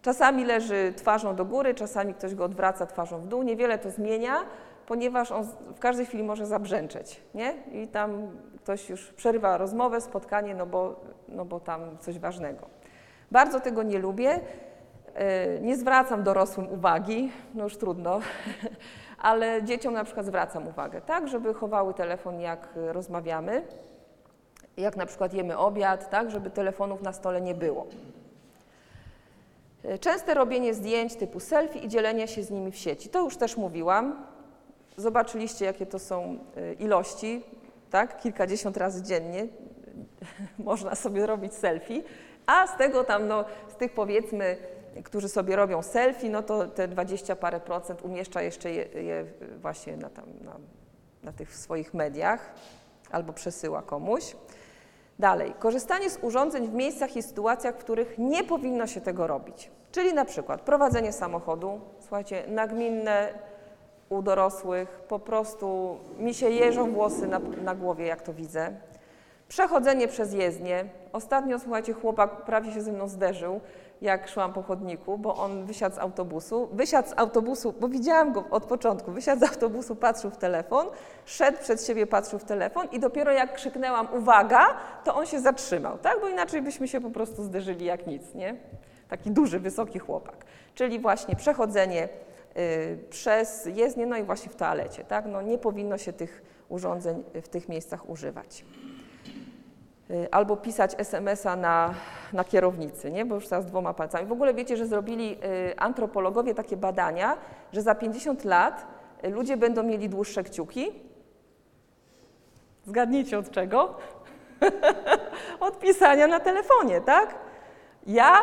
[SPEAKER 1] Czasami leży twarzą do góry, czasami ktoś go odwraca twarzą w dół. Niewiele to zmienia, ponieważ on w każdej chwili może zabrzęczeć, nie? I tam ktoś już przerywa rozmowę, spotkanie, no bo, no bo tam coś ważnego. Bardzo tego nie lubię. E, nie zwracam dorosłym uwagi, no już trudno, <laughs> ale dzieciom na przykład zwracam uwagę, tak, żeby chowały telefon jak rozmawiamy, jak na przykład jemy obiad, tak, żeby telefonów na stole nie było. Częste robienie zdjęć typu selfie i dzielenie się z nimi w sieci. To już też mówiłam. Zobaczyliście, jakie to są y, ilości, tak? Kilkadziesiąt razy dziennie <laughs> można sobie robić selfie, a z tego tam, no, z tych powiedzmy, którzy sobie robią selfie, no to te 20 parę procent umieszcza jeszcze je, je właśnie na, tam, na, na tych swoich mediach albo przesyła komuś. Dalej, korzystanie z urządzeń w miejscach i sytuacjach, w których nie powinno się tego robić. Czyli na przykład prowadzenie samochodu, słuchajcie, nagminne u dorosłych, po prostu mi się jeżą włosy na, na głowie, jak to widzę. Przechodzenie przez jezdnię. Ostatnio, słuchajcie, chłopak prawie się ze mną zderzył, jak szłam po chodniku, bo on wysiadł z autobusu. Wysiadł z autobusu, bo widziałam go od początku, wysiadł z autobusu, patrzył w telefon, szedł przed siebie, patrzył w telefon i dopiero jak krzyknęłam uwaga, to on się zatrzymał, tak? Bo inaczej byśmy się po prostu zderzyli jak nic, nie? Taki duży, wysoki chłopak. Czyli właśnie przechodzenie y, przez jezdnię, no i właśnie w toalecie, tak? No nie powinno się tych urządzeń w tych miejscach używać. Y, albo pisać SMS-a na, na kierownicy, nie? bo już teraz dwoma palcami. W ogóle wiecie, że zrobili y, antropologowie takie badania, że za 50 lat y, ludzie będą mieli dłuższe kciuki. Zgadnijcie od czego? <laughs> od pisania na telefonie, tak? Ja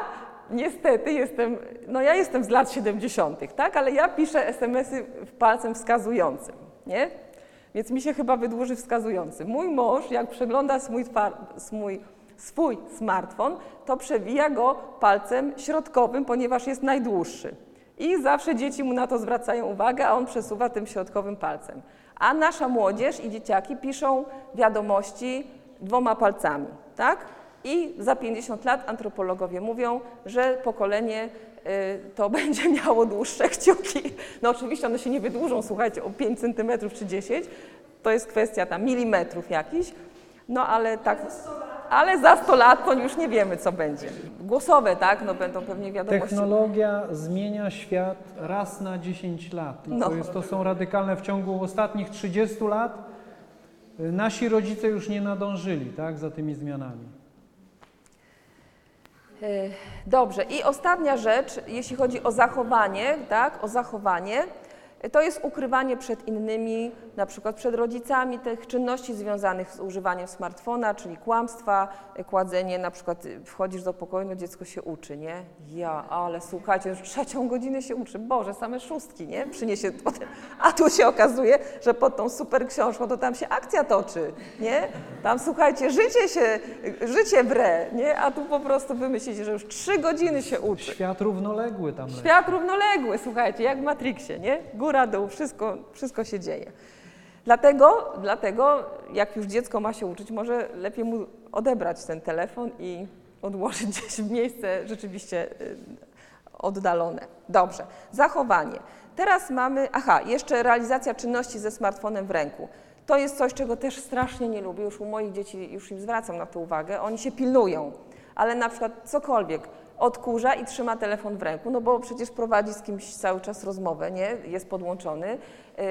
[SPEAKER 1] niestety jestem, no ja jestem z lat 70., tak? Ale ja piszę SMS-y palcem wskazującym, nie? Więc mi się chyba wydłuży wskazujący. Mój mąż, jak przegląda swój, swój, swój smartfon, to przewija go palcem środkowym, ponieważ jest najdłuższy. I zawsze dzieci mu na to zwracają uwagę, a on przesuwa tym środkowym palcem. A nasza młodzież i dzieciaki piszą wiadomości dwoma palcami, tak? I za 50 lat antropologowie mówią, że pokolenie y, to <laughs> będzie miało dłuższe kciuki. No oczywiście one się nie wydłużą, słuchajcie, o 5 cm czy 10, to jest kwestia tam milimetrów jakichś, no ale tak, ale za 100 lat to już nie wiemy, co będzie. Głosowe, tak, no będą pewnie wiadomości.
[SPEAKER 2] Technologia zmienia świat raz na 10 lat. I
[SPEAKER 1] No.
[SPEAKER 2] to, jest, to są radykalne w ciągu ostatnich 30 lat. y, Nasi rodzice już nie nadążyli tak, za tymi zmianami.
[SPEAKER 1] E, Dobrze. I ostatnia rzecz, jeśli chodzi o zachowanie, tak, o zachowanie, to jest ukrywanie przed innymi, na przykład przed rodzicami tych czynności związanych z używaniem smartfona, czyli kłamstwa, kładzenie, na przykład e, wchodzisz do pokoju, no dziecko się uczy, nie? Ja, ale słuchajcie, już trzecią godzinę się uczy, Boże, same szóstki, nie? Przyniesie potem, a tu się okazuje, że pod tą super książką to tam się akcja toczy, nie? Tam słuchajcie, życie się, życie wre, nie? A tu po prostu wy myślicie, że już trzy godziny się uczy.
[SPEAKER 2] Świat równoległy tam.
[SPEAKER 1] Świat równoległy, słuchajcie, jak w Matrixie, nie? Góra, dół, wszystko, wszystko się dzieje. Dlatego, dlatego, jak już dziecko ma się uczyć, może lepiej mu odebrać ten telefon i odłożyć <laughs> gdzieś w miejsce rzeczywiście y, oddalone. Dobrze, zachowanie. Teraz mamy, aha, jeszcze realizacja czynności ze smartfonem w ręku. To jest coś, czego też strasznie nie lubię, już u moich dzieci już im zwracam na to uwagę, oni się pilnują, ale na przykład cokolwiek, odkurza i trzyma telefon w ręku, no bo przecież prowadzi z kimś cały czas rozmowę, nie? Jest podłączony, yy,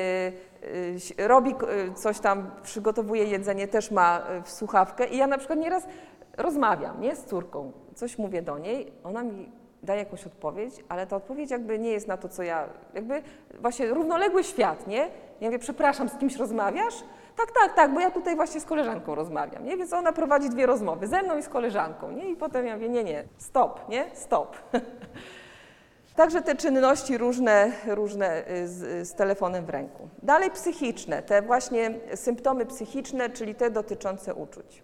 [SPEAKER 1] yy, robi yy, coś tam, przygotowuje jedzenie, też ma w słuchawkę i ja na przykład nieraz rozmawiam, nie? Z córką, coś mówię do niej, ona mi daje jakąś odpowiedź, ale ta odpowiedź jakby nie jest na to, co ja, jakby właśnie równoległy świat, nie? Ja mówię, przepraszam, z kimś rozmawiasz? Tak, tak, tak, bo ja tutaj właśnie z koleżanką rozmawiam, nie? Więc ona prowadzi dwie rozmowy, ze mną i z koleżanką, nie? I potem ja mówię, nie, nie, stop, nie? Stop. <laughs> Także te czynności różne, różne y, z, z telefonem w ręku. Dalej psychiczne, te właśnie symptomy psychiczne, czyli te dotyczące uczuć.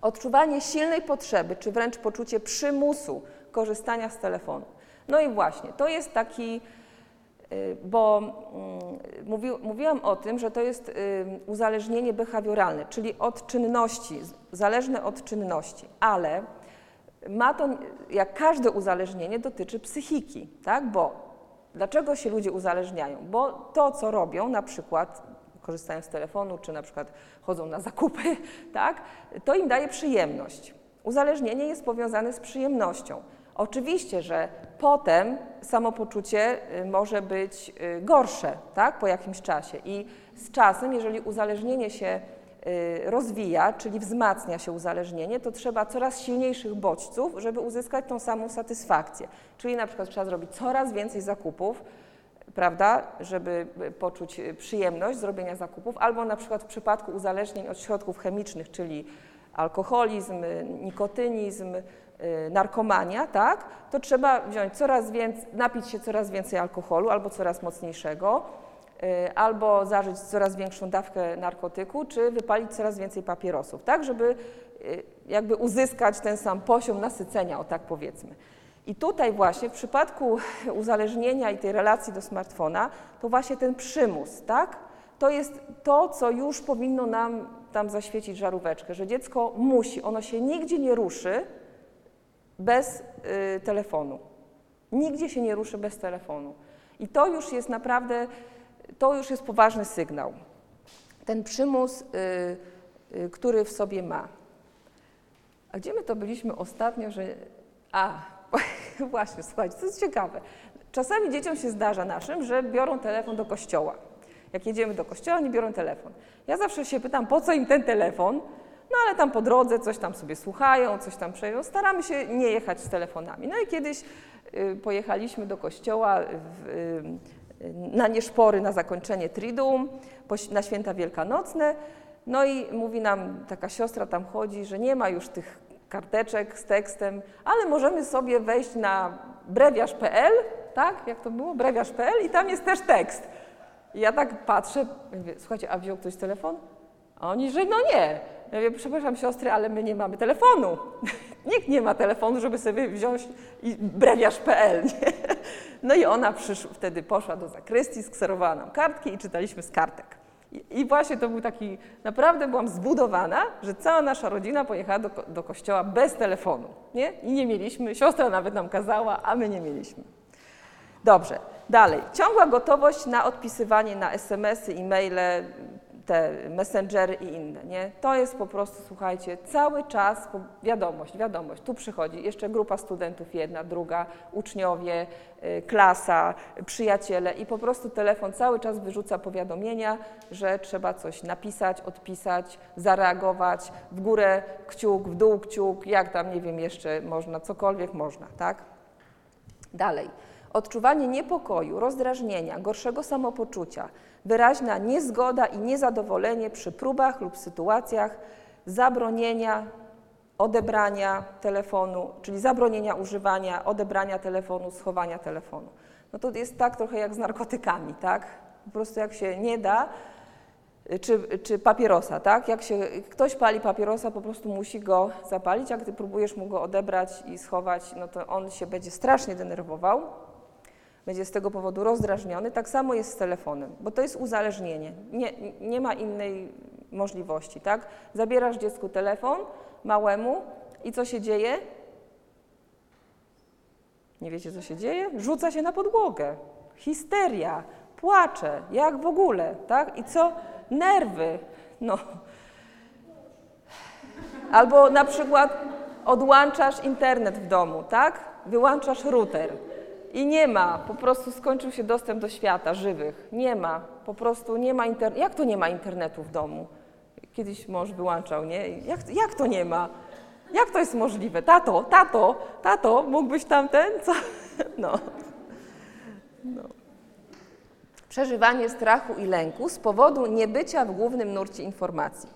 [SPEAKER 1] Odczuwanie silnej potrzeby, czy wręcz poczucie przymusu korzystania z telefonu. No i właśnie, to jest taki, bo mm, mówi, mówiłam o tym, że to jest y, uzależnienie behawioralne, czyli od czynności, zależne od czynności, ale ma to, jak każde uzależnienie, dotyczy psychiki, tak? Bo dlaczego się ludzie uzależniają? Bo to, co robią, na przykład korzystają z telefonu, czy na przykład chodzą na zakupy, <laughs> tak? To im daje przyjemność. Uzależnienie jest powiązane z przyjemnością. Oczywiście, że potem samopoczucie y, może być y, gorsze, tak? Po jakimś czasie i z czasem, jeżeli uzależnienie się y, rozwija, czyli wzmacnia się uzależnienie, to trzeba coraz silniejszych bodźców, żeby uzyskać tą samą satysfakcję. Czyli na przykład trzeba zrobić coraz więcej zakupów, prawda, żeby poczuć przyjemność zrobienia zakupów, albo na przykład w przypadku uzależnień od środków chemicznych, czyli alkoholizm, nikotynizm, narkomania, tak, to trzeba wziąć coraz więcej, napić się coraz więcej alkoholu albo coraz mocniejszego, y, albo zażyć coraz większą dawkę narkotyku, czy wypalić coraz więcej papierosów, tak, żeby y, jakby uzyskać ten sam poziom nasycenia, o tak powiedzmy. I tutaj właśnie w przypadku <laughs> uzależnienia i tej relacji do smartfona, to właśnie ten przymus, tak? To jest to, co już powinno nam tam zaświecić żaróweczkę, że dziecko musi, ono się nigdzie nie ruszy bez y, telefonu. Nigdzie się nie ruszy bez telefonu. I to już jest naprawdę, to już jest poważny sygnał. Ten przymus, y, y, który w sobie ma. A gdzie my to byliśmy ostatnio, że... A, <laughs> właśnie, słuchajcie, to jest ciekawe. Czasami dzieciom się zdarza naszym, że biorą telefon do kościoła. Jak jedziemy do kościoła, oni biorą telefon. Ja zawsze się pytam, po co im ten telefon? No ale tam po drodze coś tam sobie słuchają, coś tam przeją. Staramy się nie jechać z telefonami. No i kiedyś y, pojechaliśmy do kościoła w, y, na nieszpory na zakończenie Triduum, na święta wielkanocne. No i mówi nam, taka siostra tam chodzi, że nie ma już tych karteczek z tekstem, ale możemy sobie wejść na brewiarz.pl, tak, jak to było, brewiarz.pl i tam jest też tekst. I ja tak patrzę, mówię, słuchajcie, a wziął ktoś telefon? A oni, że no nie. Ja mówię, przepraszam siostry, ale my nie mamy telefonu. <laughs> Nikt nie ma telefonu, żeby sobie wziąć i brewiarz.pl. Nie? No i ona przysz, wtedy poszła do zakrystii, skserowała nam kartki i czytaliśmy z kartek. I, I właśnie to był taki, naprawdę byłam zbudowana, że cała nasza rodzina pojechała do, do kościoła bez telefonu. Nie? I nie mieliśmy, siostra nawet nam kazała, a my nie mieliśmy. Dobrze, dalej. Ciągła gotowość na odpisywanie na SMS-y, e-maile, te messengery i inne, nie? To jest po prostu, słuchajcie, cały czas wiadomość, wiadomość. Tu przychodzi jeszcze grupa studentów, jedna, druga, uczniowie, y, klasa, przyjaciele i po prostu telefon cały czas wyrzuca powiadomienia, że trzeba coś napisać, odpisać, zareagować, w górę kciuk, w dół kciuk, jak tam, nie wiem, jeszcze można, cokolwiek można, tak? Dalej. Odczuwanie niepokoju, rozdrażnienia, gorszego samopoczucia, wyraźna niezgoda i niezadowolenie przy próbach lub sytuacjach zabronienia odebrania telefonu, czyli zabronienia używania, odebrania telefonu, schowania telefonu. No to jest tak trochę jak z narkotykami, tak? Po prostu jak się nie da, czy, czy papierosa, tak? Jak się ktoś pali papierosa, po prostu musi go zapalić, jak ty próbujesz mu go odebrać i schować, no to on się będzie strasznie denerwował, będzie z tego powodu rozdrażniony. Tak samo jest z telefonem, bo to jest uzależnienie. Nie, nie ma innej możliwości, tak? Zabierasz dziecku telefon, małemu i co się dzieje? Nie wiecie, co się dzieje? Rzuca się na podłogę. Histeria, płacze, jak w ogóle, tak? I co? Nerwy. No. Albo na przykład odłączasz internet w domu, tak? Wyłączasz router i nie ma, po prostu skończył się dostęp do świata żywych. Nie ma, po prostu nie ma internetu. Jak to nie ma internetu w domu? Kiedyś mąż wyłączał, nie? Jak, jak to nie ma? Jak to jest możliwe? Tato, tato, tato, mógłbyś tamten? Co? <laughs> No. no. Przeżywanie strachu i lęku z powodu niebycia w głównym nurcie informacji.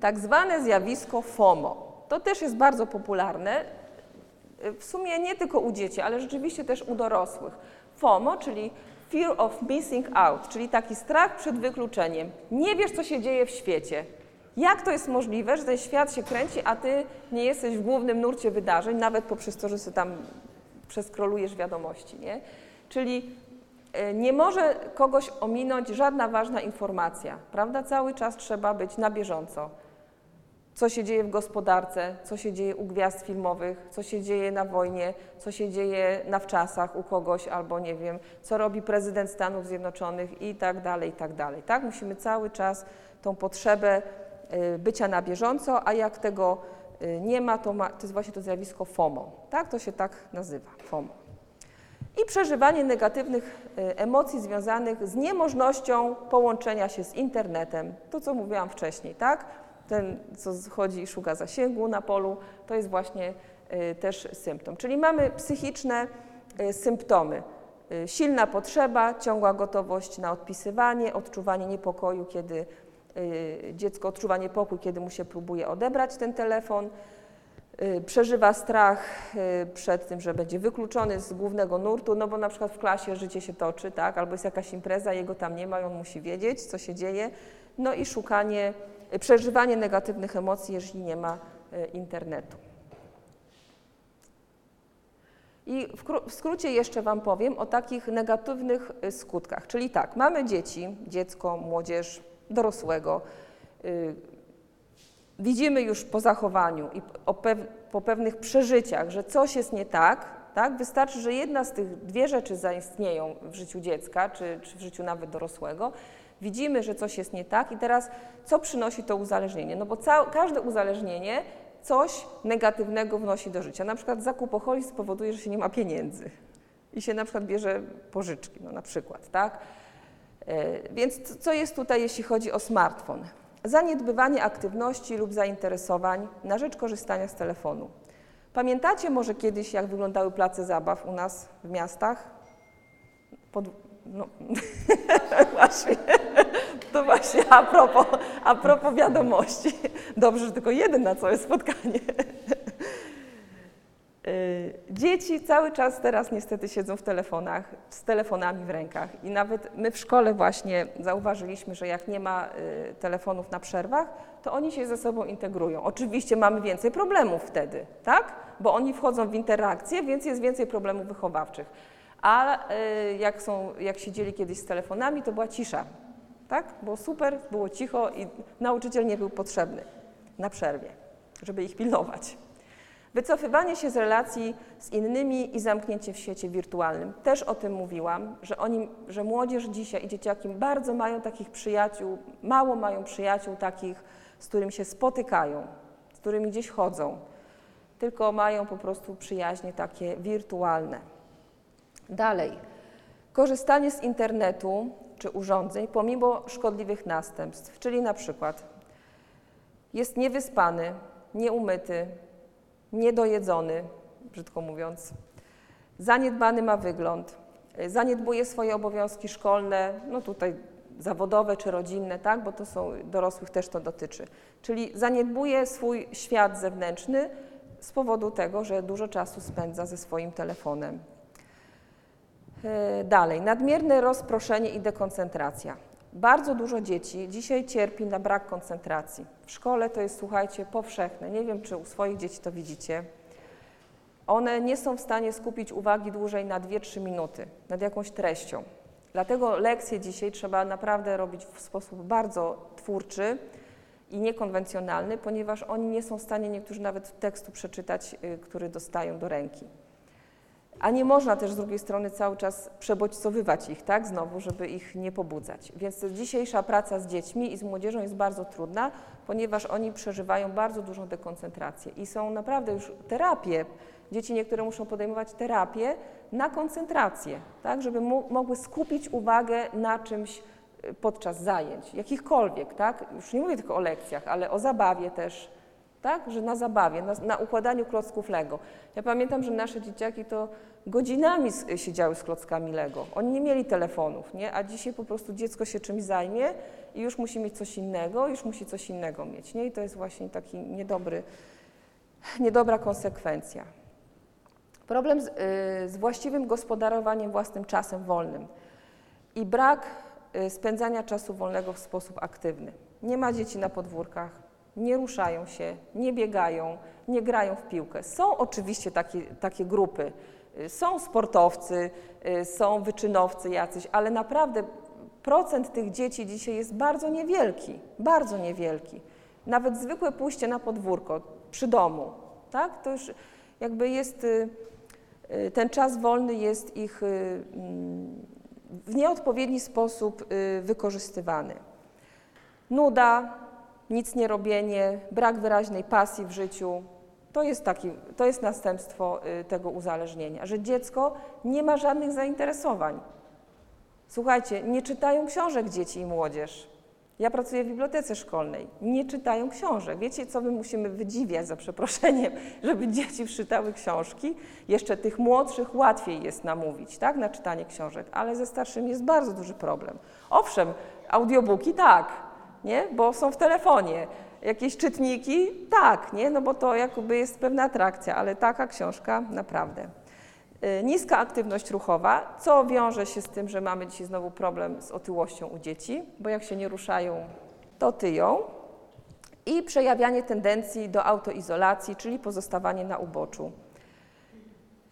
[SPEAKER 1] Tak zwane zjawisko FOMO. To też jest bardzo popularne, w sumie nie tylko u dzieci, ale rzeczywiście też u dorosłych. FOMO, czyli Fear of Missing Out, czyli taki strach przed wykluczeniem. Nie wiesz, co się dzieje w świecie. Jak to jest możliwe, że ten świat się kręci, a ty nie jesteś w głównym nurcie wydarzeń, nawet poprzez to, że sobie tam przeskrolujesz wiadomości, nie? Czyli e, nie może kogoś ominąć żadna ważna informacja, prawda? Cały czas trzeba być na bieżąco. Co się dzieje w gospodarce, co się dzieje u gwiazd filmowych, co się dzieje na wojnie, co się dzieje na wczasach u kogoś, albo nie wiem, co robi prezydent Stanów Zjednoczonych i tak dalej, i tak dalej. Tak? Musimy cały czas tą potrzebę y, bycia na bieżąco, a jak tego y, nie ma, to, ma, to jest właśnie to zjawisko FOMO. Tak? To się tak nazywa, FOMO i przeżywanie negatywnych y, emocji związanych z niemożnością połączenia się z internetem. To, co mówiłam wcześniej, tak? Ten, co chodzi i szuka zasięgu na polu, to jest właśnie y, też symptom. Czyli mamy psychiczne y, symptomy. Y, Silna potrzeba, ciągła gotowość na odpisywanie, odczuwanie niepokoju, kiedy dziecko odczuwa niepokój, kiedy mu się próbuje odebrać ten telefon, przeżywa strach przed tym, że będzie wykluczony z głównego nurtu, no bo na przykład w klasie życie się toczy, tak, albo jest jakaś impreza, jego tam nie ma i on musi wiedzieć, co się dzieje, no i szukanie, przeżywanie negatywnych emocji, jeżeli nie ma y, internetu. I w, kró- w skrócie jeszcze Wam powiem o takich negatywnych y, skutkach. Czyli tak, mamy dzieci, dziecko, młodzież, dorosłego. y, Widzimy już po zachowaniu i po pewnych przeżyciach, że coś jest nie tak, tak? Wystarczy, że jedna z tych dwie rzeczy zaistnieją w życiu dziecka, czy, czy w życiu nawet dorosłego. Widzimy, że coś jest nie tak i teraz co przynosi to uzależnienie? No bo każde uzależnienie coś negatywnego wnosi do życia. Na przykład zakupoholizm spowoduje, że się nie ma pieniędzy i się na przykład bierze pożyczki, no na przykład, tak? E, Więc co jest tutaj, jeśli chodzi o smartfon? Zaniedbywanie aktywności lub zainteresowań na rzecz korzystania z telefonu. Pamiętacie może kiedyś, jak wyglądały place zabaw u nas w miastach? Pod... No. <laughs> właśnie. To właśnie a propos, a propos wiadomości. Dobrze, że tylko jeden na całe spotkanie. <laughs> Y, Dzieci cały czas teraz niestety siedzą w telefonach, z telefonami w rękach i nawet my w szkole właśnie zauważyliśmy, że jak nie ma y, telefonów na przerwach, to oni się ze sobą integrują. Oczywiście mamy więcej problemów wtedy, tak? Bo oni wchodzą w interakcję, więc jest więcej problemów wychowawczych. A y, jak, są, jak siedzieli kiedyś z telefonami, to była cisza, tak? Było super, było cicho i nauczyciel nie był potrzebny na przerwie, żeby ich pilnować. Wycofywanie się z relacji z innymi i zamknięcie w świecie wirtualnym. Też o tym mówiłam, że, oni, że młodzież dzisiaj i dzieciaki bardzo mają takich przyjaciół, mało mają przyjaciół takich, z którymi się spotykają, z którymi gdzieś chodzą, tylko mają po prostu przyjaźnie takie wirtualne. Dalej, korzystanie z internetu czy urządzeń pomimo szkodliwych następstw, czyli na przykład jest niewyspany, nieumyty, niedojedzony, brzydko mówiąc, zaniedbany ma wygląd, zaniedbuje swoje obowiązki szkolne, no tutaj zawodowe czy rodzinne, tak, bo to są dorosłych też to dotyczy. Czyli zaniedbuje swój świat zewnętrzny z powodu tego, że dużo czasu spędza ze swoim telefonem. Y, Dalej, nadmierne rozproszenie i dekoncentracja. Bardzo dużo dzieci dzisiaj cierpi na brak koncentracji. W szkole to jest, słuchajcie, powszechne. Nie wiem, czy u swoich dzieci to widzicie. One nie są w stanie skupić uwagi dłużej na 2-3 minuty nad jakąś treścią. Dlatego lekcje dzisiaj trzeba naprawdę robić w sposób bardzo twórczy i niekonwencjonalny, ponieważ oni nie są w stanie niektórzy nawet tekstu przeczytać, y, który dostają do ręki. A nie można też z drugiej strony cały czas przebodźcowywać ich, tak, znowu, żeby ich nie pobudzać. Więc dzisiejsza praca z dziećmi i z młodzieżą jest bardzo trudna, ponieważ oni przeżywają bardzo dużą dekoncentrację i są naprawdę już terapie. Dzieci niektóre muszą podejmować terapię na koncentrację, tak, żeby mo mogły skupić uwagę na czymś y, podczas zajęć, jakichkolwiek, tak? Już nie mówię tylko o lekcjach, ale o zabawie też, tak? Że na zabawie, na, na układaniu klocków Lego. Ja pamiętam, że nasze dzieciaki to godzinami s- siedziały z klockami Lego. Oni nie mieli telefonów, nie? A dzisiaj po prostu dziecko się czymś zajmie i już musi mieć coś innego, już musi coś innego mieć, nie? I to jest właśnie taki niedobry, niedobra konsekwencja. Problem z, y, z właściwym gospodarowaniem własnym czasem wolnym i brak y, spędzania czasu wolnego w sposób aktywny. Nie ma dzieci na podwórkach, nie ruszają się, nie biegają, nie grają w piłkę. Są oczywiście takie, takie grupy, y, są sportowcy, y, są wyczynowcy jacyś, ale naprawdę procent tych dzieci dzisiaj jest bardzo niewielki, bardzo niewielki. Nawet zwykłe pójście na podwórko przy domu, tak? To już jakby jest, y, ten czas wolny jest ich mm, w nieodpowiedni sposób wykorzystywany. Nuda, nic nie robienie, brak wyraźnej pasji w życiu, to jest, taki, to jest następstwo y, tego uzależnienia, że dziecko nie ma żadnych zainteresowań. Słuchajcie, nie czytają książek dzieci i młodzież. Ja pracuję w bibliotece szkolnej. Nie czytają książek. Wiecie, co my musimy wydziwiać, za przeproszeniem, <laughs> żeby dzieci czytały książki? Jeszcze tych młodszych łatwiej jest namówić, tak, na czytanie książek, ale ze starszymi jest bardzo duży problem. Owszem, audiobooki tak, nie? bo są w telefonie. Jakieś czytniki? Tak, nie? no bo to jakby jest pewna atrakcja, ale taka książka naprawdę. Y, Niska aktywność ruchowa, co wiąże się z tym, że mamy dzisiaj znowu problem z otyłością u dzieci, bo jak się nie ruszają, to tyją. I przejawianie tendencji do autoizolacji, czyli pozostawanie na uboczu.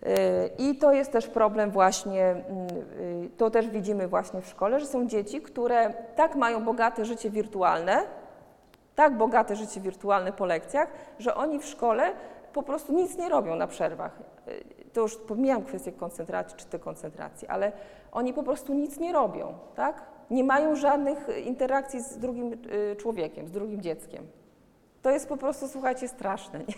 [SPEAKER 1] Y, I to jest też problem właśnie, mm, y, to też widzimy właśnie w szkole, że są dzieci, które tak mają bogate życie wirtualne, tak bogate życie wirtualne po lekcjach, że oni w szkole po prostu nic nie robią na przerwach. Y, To już pomijam kwestię koncentracji czy dekoncentracji, ale oni po prostu nic nie robią, tak? Nie mają żadnych interakcji z drugim y, człowiekiem, z drugim dzieckiem. To jest po prostu, słuchajcie, straszne. Nie?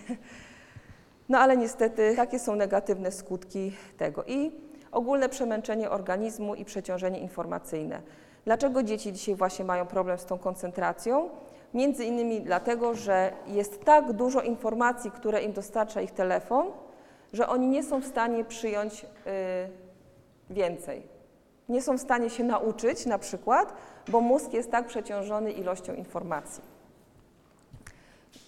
[SPEAKER 1] No ale niestety takie są negatywne skutki tego. I ogólne przemęczenie organizmu i przeciążenie informacyjne. Dlaczego dzieci dzisiaj właśnie mają problem z tą koncentracją? Między innymi dlatego, że jest tak dużo informacji, które im dostarcza ich telefon, że oni nie są w stanie przyjąć y, więcej. Nie są w stanie się nauczyć na przykład, bo mózg jest tak przeciążony ilością informacji.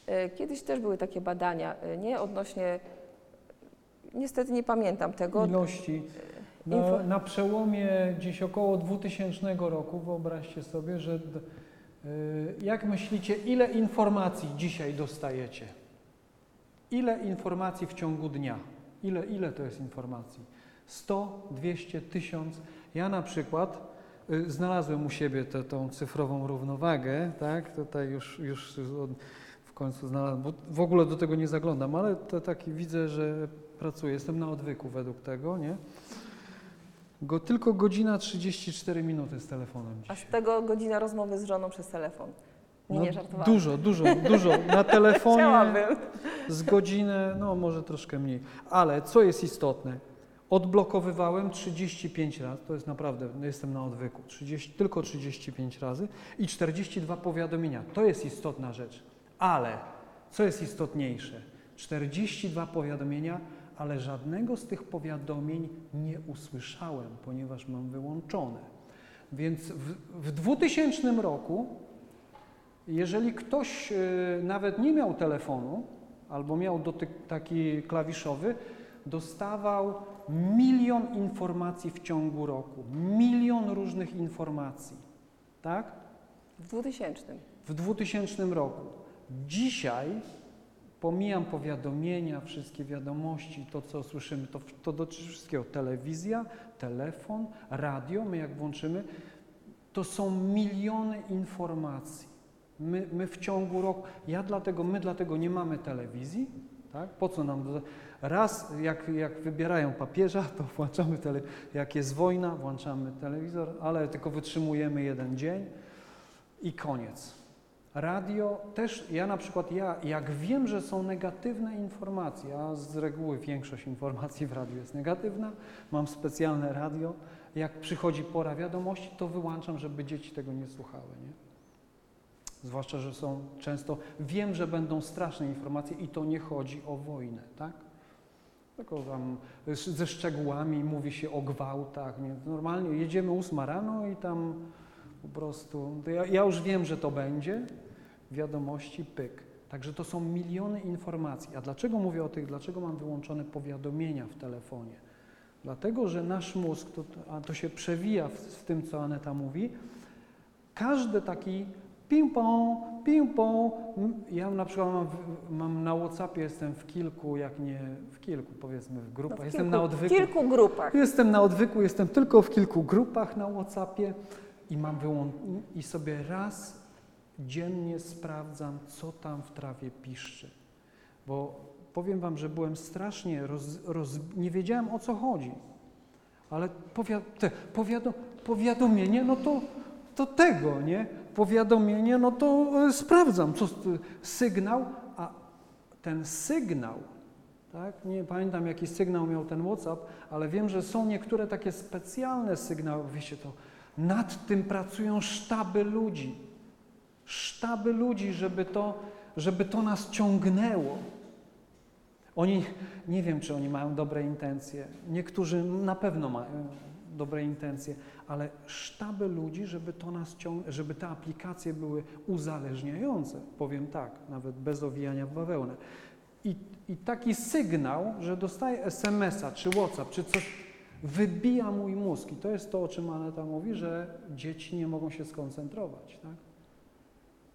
[SPEAKER 1] Y, Kiedyś też były takie badania, y, nie odnośnie Niestety nie pamiętam tego.
[SPEAKER 2] ilości. Na, na przełomie gdzieś około 2000 roku, wyobraźcie sobie, że y, jak myślicie, ile informacji dzisiaj dostajecie? Ile informacji w ciągu dnia? Ile, ile to jest informacji? 100, 200, 1000? Ja na przykład y, znalazłem u siebie tę tą cyfrową równowagę, tak? Tutaj już, już od, końcu znalazłem, bo w ogóle do tego nie zaglądam, ale to taki widzę, że pracuję. Jestem na odwyku według tego, nie? Go, tylko godzina 34 minuty z telefonem
[SPEAKER 1] A
[SPEAKER 2] dzisiaj.
[SPEAKER 1] z tego godzina rozmowy z żoną przez telefon. Nie, nie żartowałam.
[SPEAKER 2] No, dużo, dużo, dużo. Na <laughs> telefonie
[SPEAKER 1] Chciałabym.
[SPEAKER 2] z godzinę, no może troszkę mniej. Ale co jest istotne? Odblokowywałem 35 razy, to jest naprawdę, no jestem na odwyku, 30, tylko 35 razy i 42 powiadomienia. To jest istotna rzecz. Ale co jest istotniejsze? 42 powiadomienia, ale żadnego z tych powiadomień nie usłyszałem, ponieważ mam wyłączone. Więc w, w 2000 roku jeżeli ktoś y, nawet nie miał telefonu albo miał dotyk taki klawiszowy, dostawał milion informacji w ciągu roku. Milion różnych informacji. Tak?
[SPEAKER 1] W 2000.
[SPEAKER 2] W 2000 roku. Dzisiaj pomijam powiadomienia, wszystkie wiadomości, to co słyszymy, to, to dotyczy wszystkiego. Telewizja, telefon, radio, my jak włączymy, to są miliony informacji. My, my w ciągu roku, ja dlatego, my dlatego nie mamy telewizji, tak? Po co nam, raz jak, jak wybierają papieża, to <laughs> włączamy tele, jak jest wojna, włączamy telewizor, ale tylko wytrzymujemy jeden dzień i koniec. Radio też, ja na przykład, ja jak wiem, że są negatywne informacje, a z reguły większość informacji w radiu jest negatywna, mam specjalne radio, jak przychodzi pora wiadomości, to wyłączam, żeby dzieci tego nie słuchały, nie? Zwłaszcza, że są często, wiem, że będą straszne informacje i to nie chodzi o wojnę, tak? Tylko tam ze szczegółami mówi się o gwałtach, nie? Normalnie jedziemy ósma rano i tam po prostu, ja, ja już wiem, że to będzie, wiadomości, pyk. Także to są miliony informacji. A dlaczego mówię o tych, dlaczego mam wyłączone powiadomienia w telefonie? Dlatego, że nasz mózg, to, a to się przewija w, w tym, co Aneta mówi, każdy taki ping-pong, ping-pong. Ja na przykład mam, w- mam na Whatsappie, jestem w kilku, jak nie w kilku, powiedzmy w grupach,
[SPEAKER 1] No, w
[SPEAKER 2] jestem
[SPEAKER 1] kilku,
[SPEAKER 2] na
[SPEAKER 1] w
[SPEAKER 2] odwyku.
[SPEAKER 1] kilku grupach.
[SPEAKER 2] Jestem na odwyku, jestem tylko w kilku grupach na Whatsappie i mam wyłą- i sobie raz dziennie sprawdzam, co tam w trawie piszczy. Bo powiem wam, że byłem strasznie roz, roz, nie wiedziałem o co chodzi. Ale te, powiado, powiadomienie, no to, to tego, nie? Powiadomienie, no to e, sprawdzam, co sygnał, a ten sygnał tak? Nie pamiętam, jaki sygnał miał ten WhatsApp, ale wiem, że są niektóre takie specjalne sygnały. Wiecie, to nad tym pracują sztaby ludzi. Sztaby ludzi, żeby to, żeby to nas ciągnęło. Oni, nie wiem, czy oni mają dobre intencje. Niektórzy na pewno mają dobre intencje, ale sztaby ludzi, żeby to nas ciąg- żeby te aplikacje były uzależniające. Powiem tak, nawet bez owijania w bawełnę. I, I taki sygnał, że dostaję SMS-a, czy WhatsApp, czy coś, wybija mój mózg. I to jest to, o czym Aneta mówi, że dzieci nie mogą się skoncentrować, tak?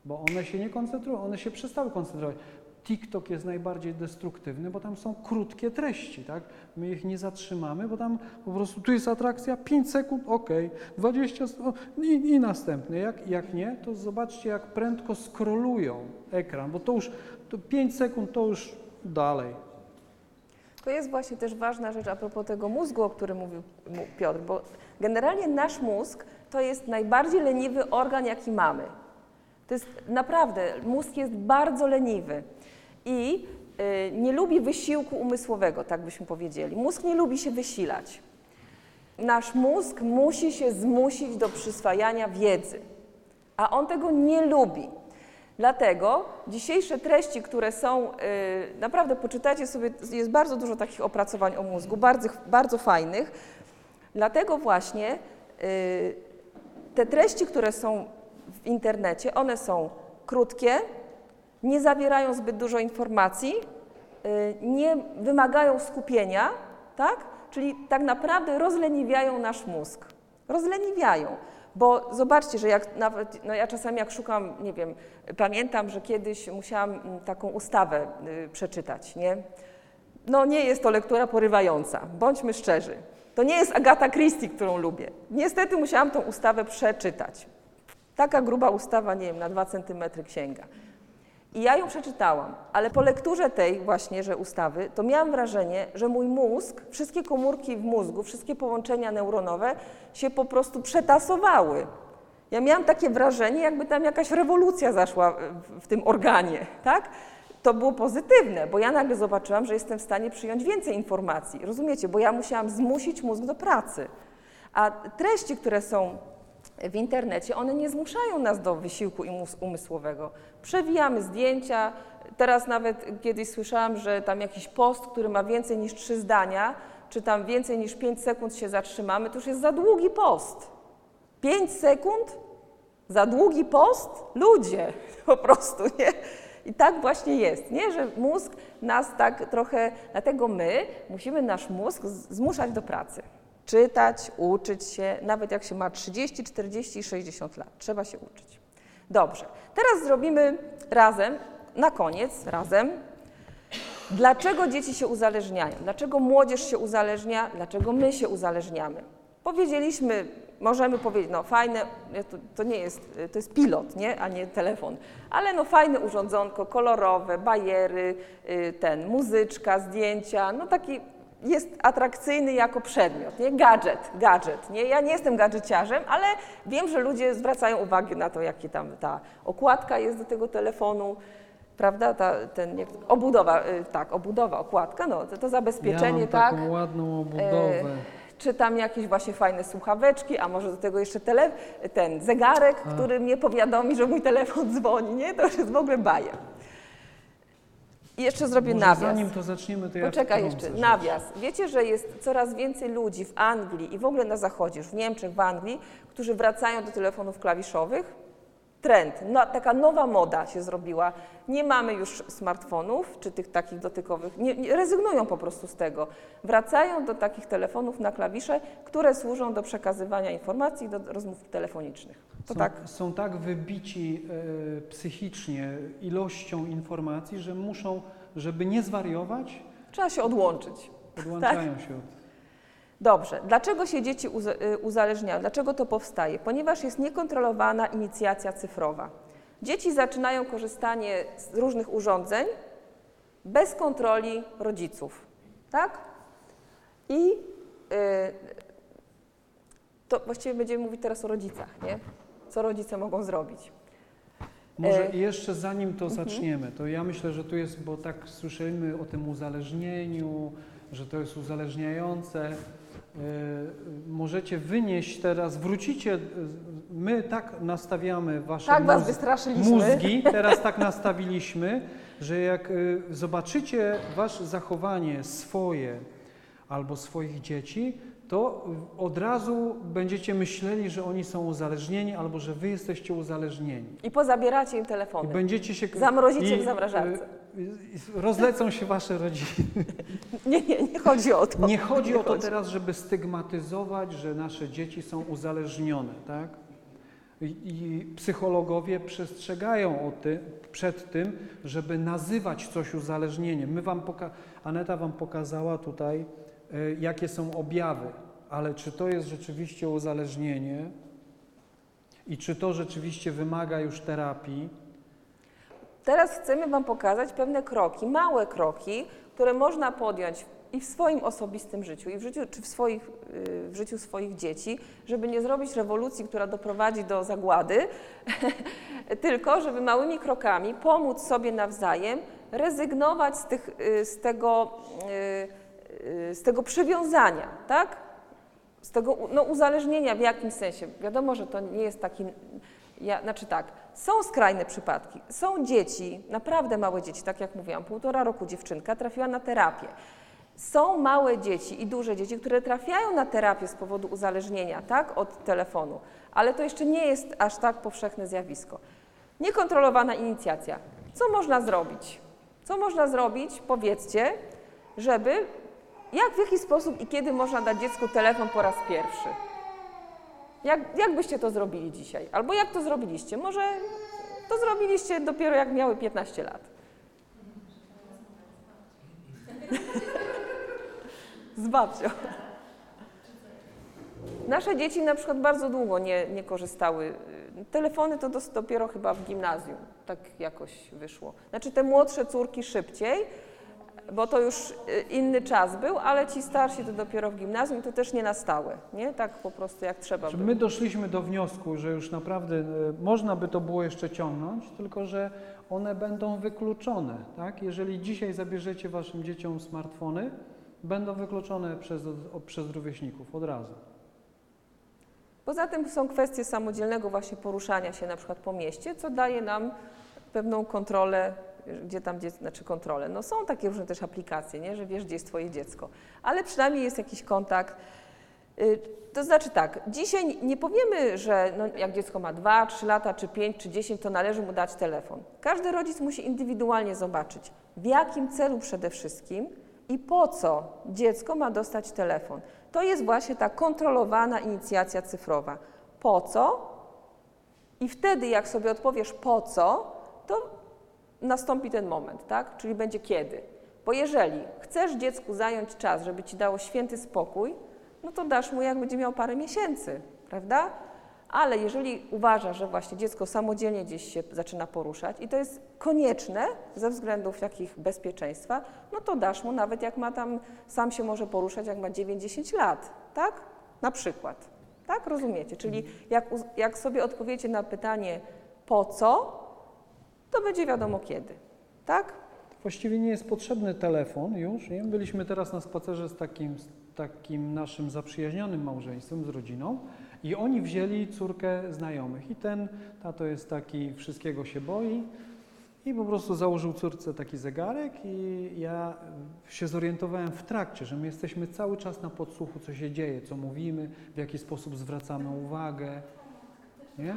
[SPEAKER 2] Bo one się nie koncentrują, one się przestały koncentrować. TikTok jest najbardziej destruktywny, bo tam są krótkie treści, tak? My ich nie zatrzymamy, bo tam po prostu tu jest atrakcja, 5 sekund, ok, 20 s- o, i, i następny. Jak, jak nie, to zobaczcie, jak prędko scrollują ekran, bo to już to 5 sekund to już dalej.
[SPEAKER 1] To jest właśnie też ważna rzecz a propos tego mózgu, o którym mówił Piotr, bo generalnie nasz mózg to jest najbardziej leniwy organ, jaki mamy. To jest naprawdę, mózg jest bardzo leniwy i y, nie lubi wysiłku umysłowego, tak byśmy powiedzieli. Mózg nie lubi się wysilać. Nasz mózg musi się zmusić do przyswajania wiedzy, a on tego nie lubi. Dlatego dzisiejsze treści, które są, y, naprawdę poczytajcie sobie, jest bardzo dużo takich opracowań o mózgu, bardzo, bardzo fajnych. Dlatego właśnie y, te treści, które są w internecie, one są krótkie, nie zawierają zbyt dużo informacji y, nie wymagają skupienia, tak? Czyli tak naprawdę rozleniwiają nasz mózg. Rozleniwiają. Bo zobaczcie, że jak nawet, no ja czasami jak szukam, nie wiem, pamiętam, że kiedyś musiałam mm, taką ustawę y, przeczytać, nie? No nie jest to lektura porywająca, bądźmy szczerzy. To nie jest Agata Christie, którą lubię. Niestety musiałam tą ustawę przeczytać. Taka gruba ustawa, nie wiem, na dwa centymetry księga. I ja ją przeczytałam, ale po lekturze tej właśnie, że ustawy, to miałam wrażenie, że mój mózg, wszystkie komórki w mózgu, wszystkie połączenia neuronowe się po prostu przetasowały. Ja miałam takie wrażenie, jakby tam jakaś rewolucja zaszła w, w tym organie, tak? To było pozytywne, bo ja nagle zobaczyłam, że jestem w stanie przyjąć więcej informacji. Rozumiecie? Bo ja musiałam zmusić mózg do pracy. A treści, które są w internecie, one nie zmuszają nas do wysiłku umysłowego. Przewijamy zdjęcia. Teraz nawet kiedyś słyszałam, że tam jakiś post, który ma więcej niż trzy zdania, czy tam więcej niż 5 sekund się zatrzymamy, to już jest za długi post. 5 sekund? Za długi post? Ludzie, <laughs> po prostu, nie? I tak właśnie jest, nie? Że mózg nas tak trochę, dlatego my musimy nasz mózg zmuszać do pracy. Czytać, uczyć się, nawet jak się ma 30, 40 i 60 lat. Trzeba się uczyć. Dobrze, teraz zrobimy razem, na koniec, razem, Dlaczego dzieci się uzależniają? Dlaczego młodzież się uzależnia? Dlaczego my się uzależniamy? Powiedzieliśmy, możemy powiedzieć, no fajne, to, to nie jest, to jest pilot, nie? a nie telefon, ale no fajne urządzonko, kolorowe, bajery, y, ten, muzyczka, zdjęcia, no taki jest atrakcyjny jako przedmiot, nie? Gadżet, gadżet, nie? Ja nie jestem gadżeciarzem, ale wiem, że ludzie zwracają uwagę na to, jakie tam ta okładka jest do tego telefonu, prawda, ta, ten, jak, obudowa, y, tak, obudowa, okładka, no, to, to zabezpieczenie,
[SPEAKER 2] ja mam
[SPEAKER 1] tak,
[SPEAKER 2] taką ładną obudowę.
[SPEAKER 1] czy tam jakieś właśnie fajne słuchaweczki, a może do tego jeszcze tele, ten zegarek,
[SPEAKER 2] A.
[SPEAKER 1] który mnie powiadomi, że mój telefon dzwoni, nie, to już jest w ogóle bajer. I jeszcze zrobię
[SPEAKER 2] Może
[SPEAKER 1] nawias.
[SPEAKER 2] zanim to zaczniemy, to ja
[SPEAKER 1] Poczekaj jeszcze, nawias. Wiecie, że jest coraz więcej ludzi w Anglii i w ogóle na zachodzie, już w Niemczech, w Anglii, którzy wracają do telefonów klawiszowych? Trend, no, taka nowa moda się zrobiła. Nie mamy już smartfonów, czy tych takich dotykowych, nie, nie, rezygnują po prostu z tego. Wracają do takich telefonów na klawisze, które służą do przekazywania informacji, do rozmów telefonicznych. To
[SPEAKER 2] są,
[SPEAKER 1] tak.
[SPEAKER 2] są tak wybici e, psychicznie ilością informacji, że muszą, żeby nie zwariować,
[SPEAKER 1] Trzeba się odłączyć.
[SPEAKER 2] odłączają się od...
[SPEAKER 1] Dobrze. Dlaczego się dzieci y, uzależniają? Dlaczego to powstaje? Ponieważ jest niekontrolowana inicjacja cyfrowa. Dzieci zaczynają korzystanie z różnych urządzeń bez kontroli rodziców. Tak? I y, to właściwie będziemy mówić teraz o rodzicach, nie? Co rodzice mogą zrobić?
[SPEAKER 2] Może
[SPEAKER 1] E,
[SPEAKER 2] jeszcze zanim to zaczniemy, to ja myślę, że tu jest, bo tak słyszymy o tym uzależnieniu, że to jest uzależniające. E, Możecie wynieść teraz, wrócicie, e, my tak nastawiamy wasze
[SPEAKER 1] Tak was wystraszyliśmy.
[SPEAKER 2] mózgi, <laughs> teraz tak nastawiliśmy, że jak y, zobaczycie wasze zachowanie swoje albo swoich dzieci, to y, od razu będziecie myśleli, że oni są uzależnieni albo że wy jesteście uzależnieni.
[SPEAKER 1] I pozabieracie im
[SPEAKER 2] I
[SPEAKER 1] telefony.
[SPEAKER 2] będziecie się...
[SPEAKER 1] Zamrozicie
[SPEAKER 2] i,
[SPEAKER 1] w zamrażarce.
[SPEAKER 2] Rozlecą się wasze rodziny. <laughs>
[SPEAKER 1] Nie, nie, nie chodzi o to.
[SPEAKER 2] Nie chodzi o to teraz, żeby stygmatyzować, że nasze dzieci są uzależnione, tak? I, i psychologowie przestrzegają o ty, przed tym, żeby nazywać coś uzależnieniem. My wam Aneta wam pokazała tutaj, y, jakie są objawy, ale czy to jest rzeczywiście uzależnienie i czy to rzeczywiście wymaga już terapii?
[SPEAKER 1] Teraz chcemy Wam pokazać pewne kroki, małe kroki, które można podjąć i w swoim osobistym życiu, i w życiu, czy w, swoich, y, w życiu swoich dzieci, żeby nie zrobić rewolucji, która doprowadzi do zagłady, <laughs> tylko żeby małymi krokami pomóc sobie nawzajem rezygnować z, tych, y, z, tego, y, z tego przywiązania, tak? z tego no, uzależnienia w jakimś sensie. Wiadomo, że to nie jest taki. Ja, znaczy tak, są skrajne przypadki. Są dzieci, naprawdę małe dzieci, tak jak mówiłam, półtora roku dziewczynka trafiła na terapię. Są małe dzieci i duże dzieci, które trafiają na terapię z powodu uzależnienia tak, od telefonu, ale to jeszcze nie jest aż tak powszechne zjawisko. Niekontrolowana inicjacja. Co można zrobić? Co można zrobić, powiedzcie, żeby, jak, w jaki sposób i kiedy można dać dziecku telefon po raz pierwszy? Jak, jak byście to zrobili dzisiaj? Albo jak to zrobiliście? Może to zrobiliście dopiero jak miały 15 lat. Z babcią. Nasze dzieci na przykład bardzo długo nie, nie korzystały. Telefony to dopiero chyba w gimnazjum, tak jakoś wyszło. Znaczy te młodsze córki szybciej, bo to już y, inny czas był, ale ci starsi to dopiero w gimnazjum to też nie na stałe, nie? Tak po prostu jak trzeba
[SPEAKER 2] Że
[SPEAKER 1] było.
[SPEAKER 2] my doszliśmy do wniosku, że już naprawdę e, można by to było jeszcze ciągnąć, tylko że one będą wykluczone. Tak? Jeżeli dzisiaj zabierzecie waszym dzieciom smartfony, będą wykluczone przez, przez rówieśników od razu.
[SPEAKER 1] Poza tym są kwestie samodzielnego właśnie poruszania się na przykład po mieście, co daje nam pewną kontrolę, gdzie tam dziecko, znaczy kontrolę. No są takie różne też aplikacje, nie? że wiesz, gdzie jest twoje dziecko, ale przynajmniej jest jakiś kontakt. Y, To znaczy tak, dzisiaj nie powiemy, że no jak dziecko ma 2, 3 lata, czy 5, czy 10, to należy mu dać telefon. Każdy rodzic musi indywidualnie zobaczyć, w jakim celu przede wszystkim i po co dziecko ma dostać telefon. To jest właśnie ta kontrolowana inicjacja cyfrowa. Po co? I wtedy, jak sobie odpowiesz po co, to nastąpi ten moment, tak? Czyli będzie kiedy. Bo jeżeli chcesz dziecku zająć czas, żeby ci dało święty spokój, no to dasz mu, jak będzie miał parę miesięcy, prawda? Ale jeżeli uważasz, że właśnie dziecko samodzielnie gdzieś się zaczyna poruszać i to jest konieczne ze względów takich bezpieczeństwa, no to dasz mu nawet jak ma tam, sam się może poruszać, jak ma 9-10 lat, tak? Na przykład. Tak? Rozumiecie? Czyli jak, jak sobie odpowiecie na pytanie po co, to będzie wiadomo kiedy. Tak?
[SPEAKER 2] Właściwie nie jest potrzebny telefon już. Nie? Byliśmy teraz na spacerze z takim, z takim naszym zaprzyjaźnionym małżeństwem, z rodziną i oni wzięli córkę znajomych i ten tato jest taki, wszystkiego się boi i po prostu założył córce taki zegarek i ja się zorientowałem w trakcie, że my jesteśmy cały czas na podsłuchu, co się dzieje, co mówimy, w jaki sposób zwracamy uwagę. Nie?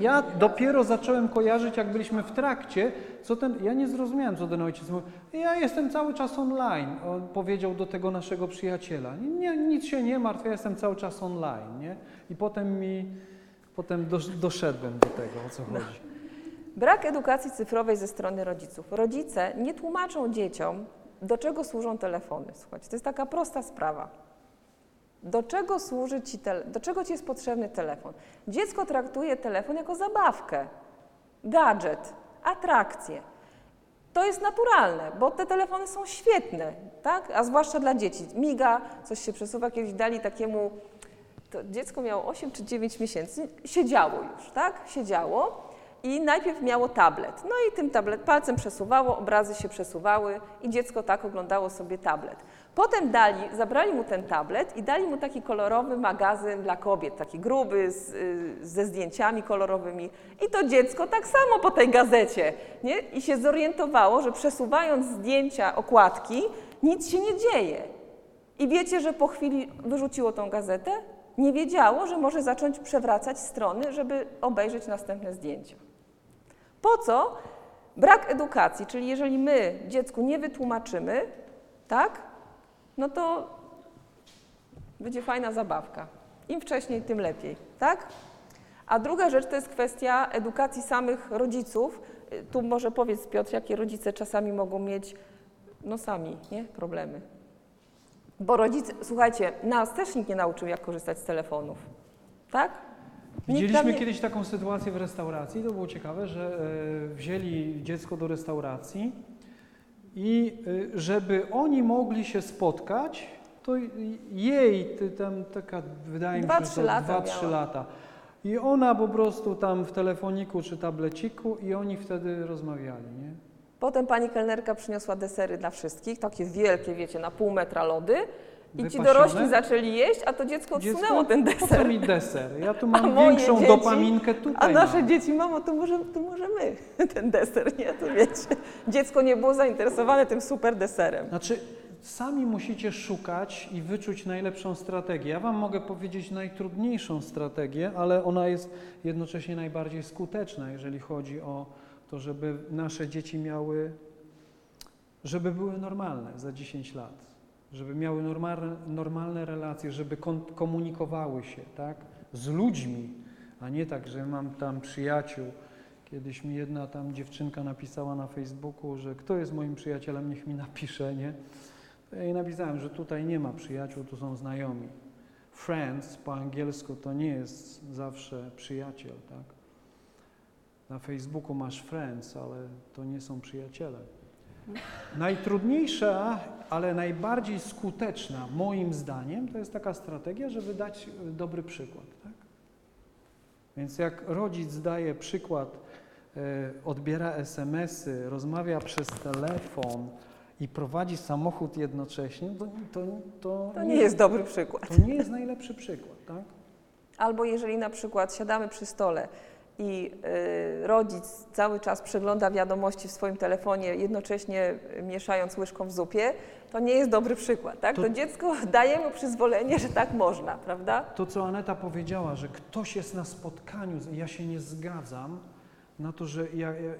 [SPEAKER 2] Ja dopiero zacząłem kojarzyć, jak byliśmy w trakcie, co ten, ja nie zrozumiałem, co ten ojciec mówił. Ja jestem cały czas online, on powiedział do tego naszego przyjaciela. Nie, nic się nie martw, ja jestem cały czas online, nie? I potem mi, potem dosz, doszedłem do tego, o co chodzi.
[SPEAKER 1] Brak edukacji cyfrowej ze strony rodziców. Rodzice nie tłumaczą dzieciom, do czego służą telefony. Słuchajcie, to jest taka prosta sprawa. Do czego służy ci tele- do czego ci jest potrzebny telefon? Dziecko traktuje telefon jako zabawkę, gadżet, atrakcję. To jest naturalne, bo te telefony są świetne, tak? A zwłaszcza dla dzieci. Miga, coś się przesuwa, kiedyś dali takiemu, to dziecko miało 8 czy 9 miesięcy, siedziało już, tak? Siedziało i najpierw miało tablet. No i tym tablet palcem przesuwało, obrazy się przesuwały i dziecko tak oglądało sobie tablet. Potem dali, zabrali mu ten tablet i dali mu taki kolorowy magazyn dla kobiet, taki gruby, z, y, ze zdjęciami kolorowymi. I to dziecko tak samo po tej gazecie, nie? I się zorientowało, że przesuwając zdjęcia, okładki, nic się nie dzieje. I wiecie, że po chwili wyrzuciło tą gazetę? Nie wiedziało, że może zacząć przewracać strony, żeby obejrzeć następne zdjęcia. Po co? Brak edukacji, czyli jeżeli my dziecku nie wytłumaczymy, tak, no to będzie fajna zabawka. Im wcześniej, tym lepiej, tak? A druga rzecz to jest kwestia edukacji samych rodziców. Tu może powiedz Piotr, jakie rodzice czasami mogą mieć, no sami, nie, problemy. Bo rodzice, słuchajcie, nas też nikt nie nauczył, jak korzystać z telefonów, tak?
[SPEAKER 2] Widzieliśmy
[SPEAKER 1] nie-
[SPEAKER 2] kiedyś taką sytuację w restauracji, to było ciekawe, że e, wzięli dziecko do restauracji i e, żeby oni mogli się spotkać, to jej ty, tam taka, wydaje
[SPEAKER 1] Dwa,
[SPEAKER 2] mi się,
[SPEAKER 1] trzy
[SPEAKER 2] że
[SPEAKER 1] lata
[SPEAKER 2] 2-3
[SPEAKER 1] miała.
[SPEAKER 2] lata. I ona po prostu tam w telefoniku czy tableciku i oni wtedy rozmawiali, nie?
[SPEAKER 1] Potem pani kelnerka przyniosła desery dla wszystkich, takie wielkie, wiecie, na pół metra lody. I ci dorośli zaczęli jeść, a to dziecko odsunęło ten
[SPEAKER 2] Po co
[SPEAKER 1] deser.
[SPEAKER 2] mi deser? Ja tu <laughs>
[SPEAKER 1] A
[SPEAKER 2] mam większą
[SPEAKER 1] dzieci-
[SPEAKER 2] dopaminkę
[SPEAKER 1] A
[SPEAKER 2] tutaj.
[SPEAKER 1] nasze
[SPEAKER 2] mam.
[SPEAKER 1] dzieci, mamo, to może, to może my <laughs> ten deser, nie? To wiecie. Dziecko nie było zainteresowane tym super deserem.
[SPEAKER 2] Znaczy, sami musicie szukać i wyczuć najlepszą strategię. Ja Wam mogę powiedzieć najtrudniejszą strategię, ale ona jest jednocześnie najbardziej skuteczna, jeżeli chodzi o to, żeby nasze dzieci miały żeby były normalne za 10 lat, żeby miały normalne, normalne relacje, żeby komunikowały się tak, z ludźmi, a nie tak, że mam tam przyjaciół. Kiedyś mi jedna tam dziewczynka napisała na Facebooku, że kto jest moim przyjacielem, niech mi napisze, nie? Ja jej napisałem, że tutaj nie ma przyjaciół, tu są znajomi. Friends po angielsku to nie jest zawsze przyjaciel, tak? Na Facebooku masz friends, ale to nie są przyjaciele. Najtrudniejsza, ale najbardziej skuteczna, moim zdaniem, to jest taka strategia, żeby dać y, dobry przykład. Tak? Więc jak rodzic daje przykład, e, odbiera SMS-y, rozmawia przez telefon i prowadzi samochód jednocześnie, to, to, to,
[SPEAKER 1] To nie jest dobry przykład.
[SPEAKER 2] to nie jest najlepszy przykład. Tak?
[SPEAKER 1] Albo jeżeli na przykład siadamy przy stole i y, rodzic cały czas przegląda wiadomości w swoim telefonie, jednocześnie y, mieszając łyżką w zupie, to nie jest dobry przykład, tak?
[SPEAKER 2] To-
[SPEAKER 1] To, dziecko <laughs> daje mu przyzwolenie, że tak można, prawda?
[SPEAKER 2] To, co Aneta powiedziała, że ktoś jest na spotkaniu, ja się nie zgadzam na to, że ja, ja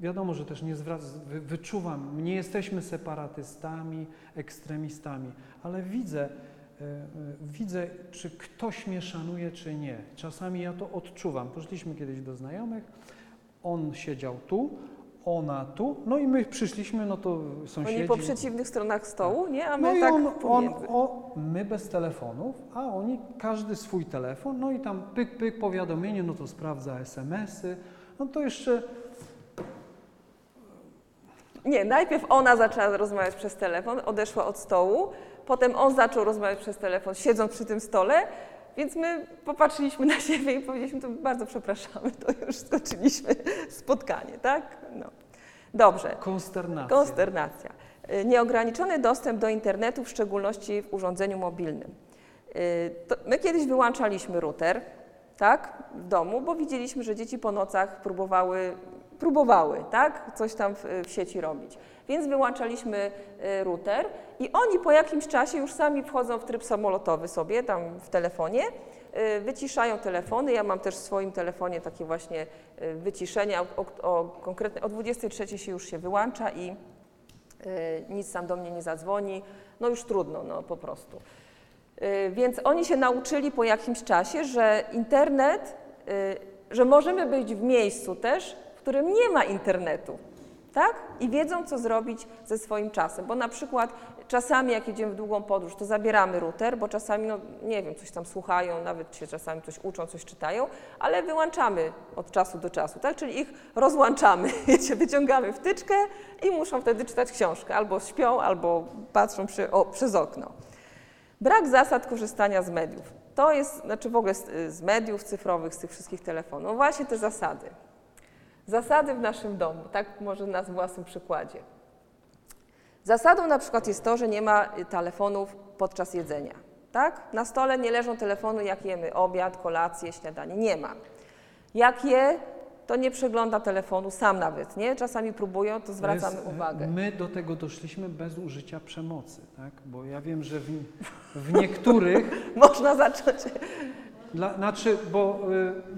[SPEAKER 2] wiadomo, że też nie zwracam, wy, wyczuwam, nie jesteśmy separatystami, ekstremistami, ale widzę, widzę, czy ktoś mnie szanuje, czy nie. Czasami ja to odczuwam. Poszliśmy kiedyś do znajomych, on siedział tu, ona tu, no i my przyszliśmy, no to sąsiedzi...
[SPEAKER 1] Oni po przeciwnych stronach stołu, nie? A my
[SPEAKER 2] No
[SPEAKER 1] tak
[SPEAKER 2] on, on, o, my bez telefonów, a oni każdy swój telefon, no i tam pyk, pyk, powiadomienie, no to sprawdza SMS-y, no to jeszcze
[SPEAKER 1] Nie, najpierw ona zaczęła rozmawiać przez telefon, odeszła od stołu, potem on zaczął rozmawiać przez telefon, siedząc przy tym stole, więc my popatrzyliśmy na siebie i powiedzieliśmy, to bardzo przepraszamy, to już skończyliśmy spotkanie, tak? No. Dobrze.
[SPEAKER 2] konsternacja.
[SPEAKER 1] Konsternacja. Y, Nieograniczony dostęp do internetu, w szczególności w urządzeniu mobilnym. Y, To my kiedyś wyłączaliśmy router, tak, w domu, bo widzieliśmy, że dzieci po nocach próbowały, próbowały, tak, coś tam w, w sieci robić. Więc wyłączaliśmy y, router i oni po jakimś czasie już sami wchodzą w tryb samolotowy sobie tam w telefonie, y, wyciszają telefony. Ja mam też w swoim telefonie takie właśnie y, wyciszenia, o, o, konkretne, o 23 się już się wyłącza i nic tam do mnie nie zadzwoni, no już trudno, no po prostu. Więc oni się nauczyli po jakimś czasie, że internet, że możemy być w miejscu też, którym nie ma internetu, tak? I wiedzą, co zrobić ze swoim czasem, bo na przykład czasami jak jedziemy w długą podróż, to zabieramy router, bo czasami, no nie wiem, coś tam słuchają, nawet się czasami coś uczą, coś czytają, ale wyłączamy od czasu do czasu, tak? Czyli ich rozłączamy, <laughs> wiecie, wyciągamy wtyczkę i muszą wtedy czytać książkę, albo śpią, albo patrzą przy, o, przez okno. Brak zasad korzystania z mediów. To jest, znaczy w ogóle z, z mediów cyfrowych, z tych wszystkich telefonów. No właśnie te zasady. Zasady w naszym domu, tak może na własnym przykładzie. Zasadą na przykład jest to, że nie ma y, telefonów podczas jedzenia. Tak? Na stole nie leżą telefony, jak jemy obiad, kolację, śniadanie. Nie ma. Jak je, to nie przegląda telefonu sam nawet, nie? Czasami próbują, to
[SPEAKER 2] To
[SPEAKER 1] zwracamy
[SPEAKER 2] jest, e,
[SPEAKER 1] uwagę.
[SPEAKER 2] My do tego doszliśmy bez użycia przemocy, tak? Bo ja wiem, że w, w niektórych <laughs>
[SPEAKER 1] Można zacząć.
[SPEAKER 2] Dla, znaczy, bo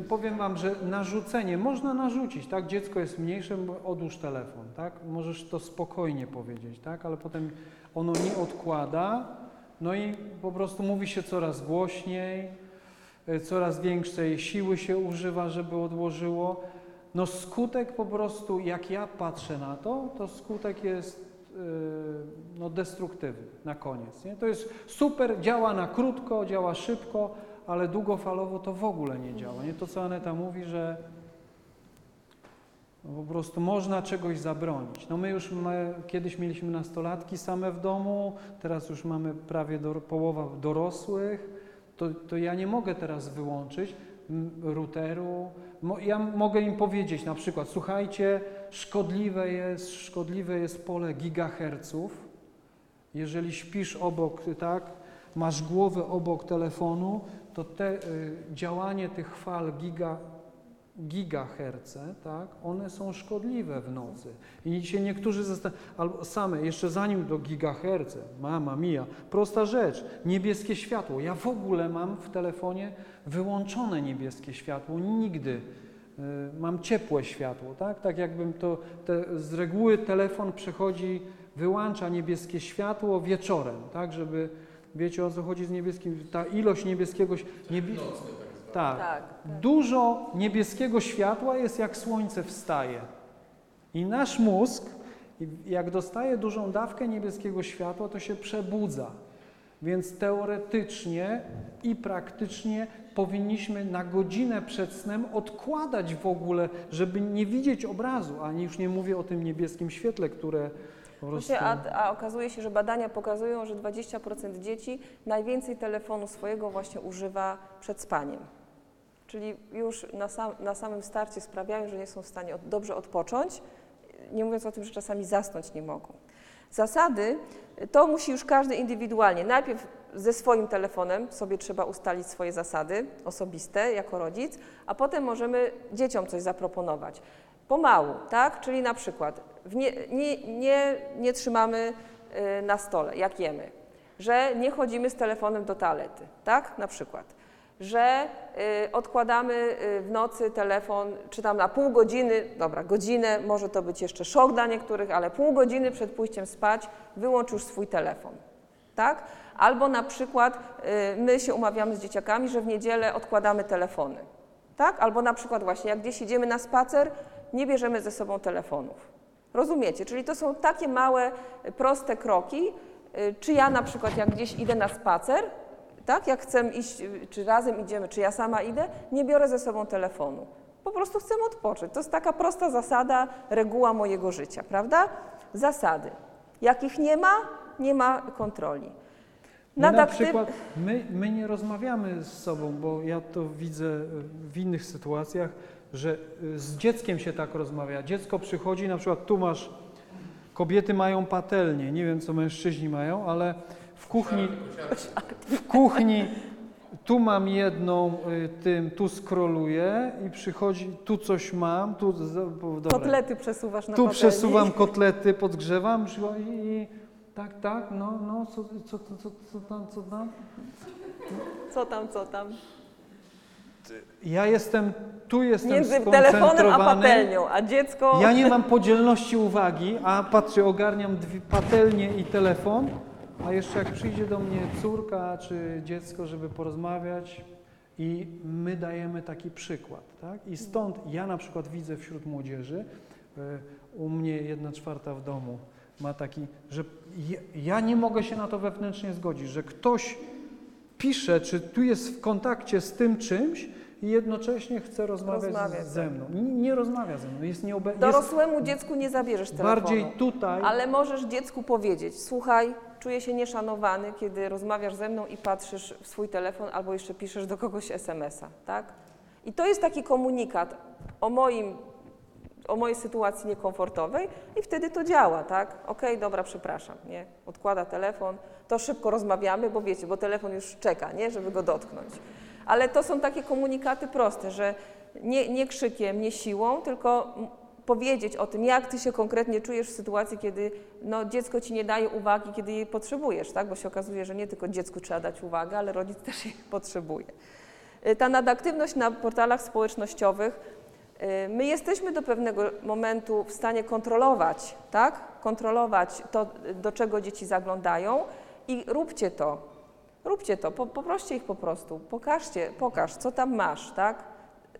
[SPEAKER 2] y, powiem Wam, że narzucenie, można narzucić, tak? Dziecko jest mniejsze, odłóż telefon, tak? Możesz to spokojnie powiedzieć, tak? Ale potem ono nie odkłada, no i po prostu mówi się coraz głośniej, y, coraz większej siły się używa, żeby odłożyło. No skutek po prostu, jak ja patrzę na to, to skutek jest y, no, destruktywny na koniec. Nie? To jest super, działa na krótko, działa szybko, ale długofalowo to w ogóle nie działa. Nie to, co Aneta mówi, że po prostu można czegoś zabronić. No my już my, kiedyś mieliśmy nastolatki same w domu, teraz już mamy prawie do, połowa dorosłych, to, to ja nie mogę teraz wyłączyć routeru. Mo, ja mogę im powiedzieć na przykład, słuchajcie, szkodliwe jest, szkodliwe jest pole gigaherców. Jeżeli śpisz obok, tak, masz głowę obok telefonu, to te, y, działanie tych fal giga, gigaherce, tak, one są szkodliwe w nocy. I się niektórzy zastanawiają, albo same, jeszcze zanim do gigaherce, mama mia, prosta rzecz, niebieskie światło. Ja w ogóle mam w telefonie wyłączone niebieskie światło, nigdy. Y, Mam ciepłe światło, tak? Tak jakbym to, te, z reguły telefon przechodzi wyłącza niebieskie światło wieczorem, tak, żeby, wiecie o co chodzi z niebieskim, ta ilość niebieskiego, ś- niebie... tak,
[SPEAKER 1] Tak.
[SPEAKER 2] dużo niebieskiego światła jest jak słońce wstaje. I nasz mózg, jak dostaje dużą dawkę niebieskiego światła, to się przebudza. Więc teoretycznie i praktycznie powinniśmy na godzinę przed snem odkładać w ogóle, żeby nie widzieć obrazu, a już nie mówię o tym niebieskim świetle, które prostu...
[SPEAKER 1] A, a okazuje się, że badania pokazują, że 20% dzieci najwięcej telefonu swojego właśnie używa przed spaniem. Czyli już na, sam, na samym starcie sprawiają, że nie są w stanie od, dobrze odpocząć, nie mówiąc o tym, że czasami zasnąć nie mogą. Zasady to musi już każdy indywidualnie. Najpierw ze swoim telefonem sobie trzeba ustalić swoje zasady osobiste jako rodzic, a potem możemy dzieciom coś zaproponować. Pomału, tak? Czyli na przykład nie, nie, nie, nie trzymamy y, na stole, jak jemy, że nie chodzimy z telefonem do toalety, tak? Na przykład że y, odkładamy y, w nocy telefon, czy tam na pół godziny, dobra, godzinę, może to być jeszcze szok dla niektórych, ale pół godziny przed pójściem spać wyłącz już swój telefon, tak? Albo na przykład my się umawiamy z dzieciakami, że w niedzielę odkładamy telefony, tak? Albo na przykład właśnie, jak gdzieś idziemy na spacer, nie bierzemy ze sobą telefonów. Rozumiecie? Czyli to są takie małe, proste kroki, y, czy ja na przykład jak gdzieś idę na spacer, tak? Jak chcę iść, y, czy razem idziemy, czy ja sama idę, nie biorę ze sobą telefonu. Po prostu chcę odpocząć. To jest taka prosta zasada, reguła mojego życia, prawda? Zasady. Jakich nie ma, nie ma kontroli.
[SPEAKER 2] My na przykład, my, my nie rozmawiamy z sobą, bo ja to widzę w innych sytuacjach, że y, z dzieckiem się tak rozmawia. Dziecko przychodzi, na przykład tu masz, kobiety mają patelnię, nie wiem co mężczyźni mają, ale w kuchni, w kuchni tu mam jedną, y, tym, tu skroluję i przychodzi, tu coś mam, tu, dobra.
[SPEAKER 1] Kotlety przesuwasz na
[SPEAKER 2] Tu
[SPEAKER 1] patelni.
[SPEAKER 2] przesuwam kotlety, podgrzewam przychodzi i tak, tak, no, no, co, co, co, co, co tam, co tam?
[SPEAKER 1] Co tam, co tam?
[SPEAKER 2] Ja jestem, tu jestem
[SPEAKER 1] Między telefonem a patelnią, a dziecko...
[SPEAKER 2] Ja nie mam podzielności uwagi, a patrzę, ogarniam dwie patelnię i telefon, a jeszcze jak przyjdzie do mnie córka czy dziecko, żeby porozmawiać i my dajemy taki przykład, tak? I stąd ja na przykład widzę wśród młodzieży, y, u mnie jedna czwarta w domu ma taki, że ja nie mogę się na to wewnętrznie zgodzić, że ktoś pisze, czy tu jest w kontakcie z tym czymś i jednocześnie chce rozmawiać ze mną. Nie, rozmawia ze mną, jest nieobe... jest
[SPEAKER 1] Dorosłemu dziecku nie zabierzesz telefonu.
[SPEAKER 2] bardziej tutaj.
[SPEAKER 1] Ale możesz dziecku powiedzieć, słuchaj, czuję się nieszanowany, kiedy rozmawiasz ze mną i patrzysz w swój telefon albo jeszcze piszesz do kogoś SMS-a, tak? I to jest taki komunikat o moim, o mojej sytuacji niekomfortowej i wtedy to działa, tak? Okej, dobra, przepraszam, nie? Odkłada telefon, to szybko rozmawiamy, bo wiecie, bo telefon już czeka, nie? Żeby go dotknąć. Ale to są takie komunikaty proste, że nie, nie krzykiem, nie siłą, tylko powiedzieć o tym, jak ty się konkretnie czujesz w sytuacji, kiedy no, dziecko ci nie daje uwagi, kiedy jej potrzebujesz, tak? bo się okazuje, że nie tylko dziecku trzeba dać uwagę, ale rodzic <laughs> też jej potrzebuje. Y, Ta nadaktywność na portalach społecznościowych, y, my jesteśmy do pewnego momentu w stanie kontrolować, tak? Kontrolować to, do czego dzieci zaglądają i róbcie to. Róbcie to, po, poproście ich po prostu, pokażcie, pokaż, co tam masz, tak?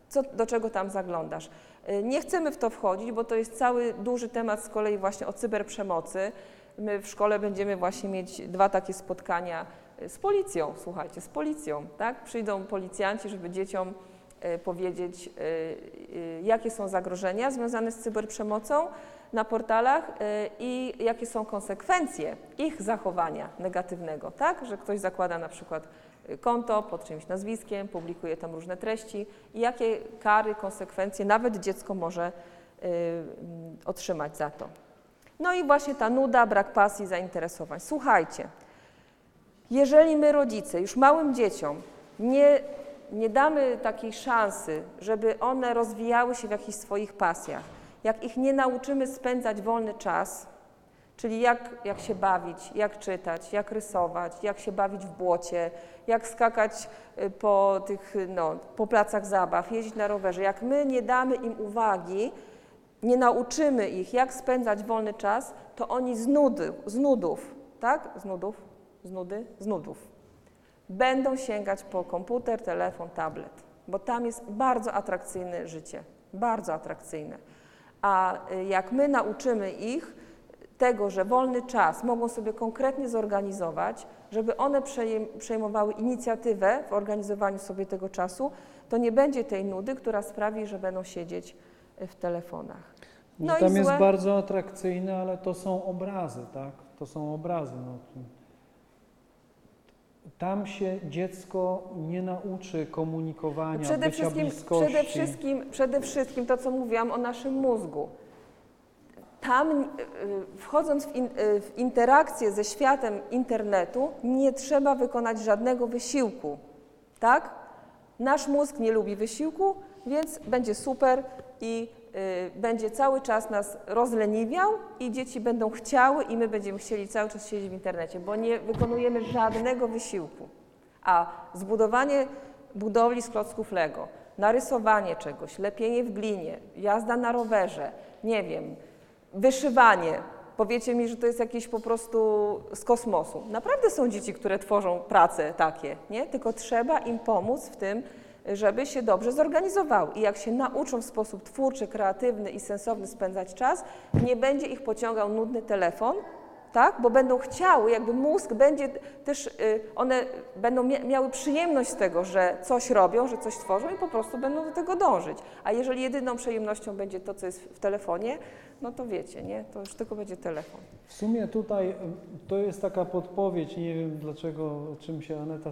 [SPEAKER 1] Co, do czego tam zaglądasz. Y, Nie chcemy w to wchodzić, bo to jest cały duży temat z kolei właśnie o cyberprzemocy. My w szkole będziemy właśnie mieć dwa takie spotkania y, z policją, słuchajcie, z policją, tak? Przyjdą policjanci, żeby dzieciom y, powiedzieć, jakie są zagrożenia związane z cyberprzemocą na portalach y, i jakie są konsekwencje ich zachowania negatywnego, tak? Że ktoś zakłada na przykład y, konto pod czyimś nazwiskiem, publikuje tam różne treści i jakie kary, konsekwencje nawet dziecko może y, mm, otrzymać za to. No i właśnie ta nuda, brak pasji, zainteresowań. Słuchajcie, jeżeli my rodzice już małym dzieciom nie, nie damy takiej szansy, żeby one rozwijały się w jakichś swoich pasjach, jak ich nie nauczymy spędzać wolny czas, czyli jak, jak się bawić, jak czytać, jak rysować, jak się bawić w błocie, jak skakać y, po tych, no, po placach zabaw, jeździć na rowerze, jak my nie damy im uwagi, nie nauczymy ich, jak spędzać wolny czas, to oni z, nudy, z nudów, tak? Z nudów, z nudy, z nudów, będą sięgać po komputer, telefon, tablet, bo tam jest bardzo atrakcyjne życie, bardzo atrakcyjne. A y, jak my nauczymy ich tego, że wolny czas mogą sobie konkretnie zorganizować, żeby one przejm- przejmowały inicjatywę w organizowaniu sobie tego czasu, to nie będzie tej nudy, która sprawi, że będą siedzieć y, w telefonach. No i
[SPEAKER 2] tam jest
[SPEAKER 1] złe-
[SPEAKER 2] bardzo atrakcyjne, ale to są obrazy, tak? To są obrazy. No. Tam się dziecko nie nauczy komunikowania,
[SPEAKER 1] Przede wszystkim,
[SPEAKER 2] bliskości.
[SPEAKER 1] przede, wszystkim, przede wszystkim to, co mówiłam o naszym mózgu. Tam, y, wchodząc w, in, y, w interakcję ze światem internetu, nie trzeba wykonać żadnego wysiłku. Tak? Nasz mózg nie lubi wysiłku, więc będzie super i będzie cały czas nas rozleniwiał i dzieci będą chciały i my będziemy chcieli cały czas siedzieć w internecie, bo nie wykonujemy żadnego wysiłku. A zbudowanie budowli z klocków Lego, narysowanie czegoś, lepienie w glinie, jazda na rowerze, nie wiem, wyszywanie. Powiecie mi, że to jest jakieś po prostu z kosmosu. Naprawdę są dzieci, które tworzą prace takie, nie? Tylko trzeba im pomóc w tym, żeby się dobrze zorganizowały. I jak się nauczą w sposób twórczy, kreatywny i sensowny spędzać czas, nie będzie ich pociągał nudny telefon, tak? Bo będą chciały, jakby mózg będzie też, y, one będą mia- miały przyjemność z tego, że coś robią, że coś tworzą i po prostu będą do tego dążyć. A jeżeli jedyną przyjemnością będzie to, co jest w telefonie, no to wiecie, nie? To już tylko będzie telefon.
[SPEAKER 2] W sumie tutaj to jest taka podpowiedź, nie wiem dlaczego, czym się Aneta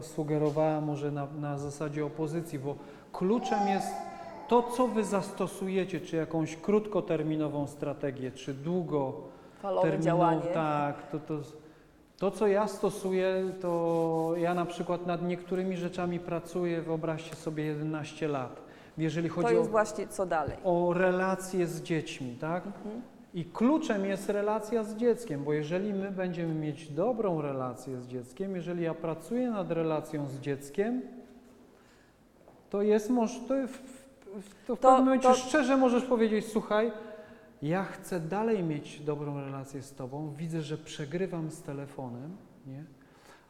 [SPEAKER 2] sugerowała, może na, na zasadzie opozycji, bo kluczem jest to, co wy zastosujecie, czy jakąś krótkoterminową strategię, czy długo
[SPEAKER 1] Falowe
[SPEAKER 2] terminu-
[SPEAKER 1] działanie.
[SPEAKER 2] Tak, to, to, to co ja stosuję, to ja na przykład nad niektórymi rzeczami pracuję, wyobraźcie sobie 11 lat. Jeżeli
[SPEAKER 1] To
[SPEAKER 2] chodzi o,
[SPEAKER 1] właśnie co dalej.
[SPEAKER 2] o relacje z dziećmi, tak?
[SPEAKER 1] Mhm.
[SPEAKER 2] I kluczem jest relacja z dzieckiem, bo jeżeli my będziemy mieć dobrą relację z dzieckiem, jeżeli ja pracuję nad relacją z dzieckiem, to jest moż, to, w, w, to w
[SPEAKER 1] To-
[SPEAKER 2] pewnym momencie
[SPEAKER 1] to-
[SPEAKER 2] szczerze możesz powiedzieć, słuchaj, ja chcę dalej mieć dobrą relację z tobą, widzę, że przegrywam z telefonem, nie?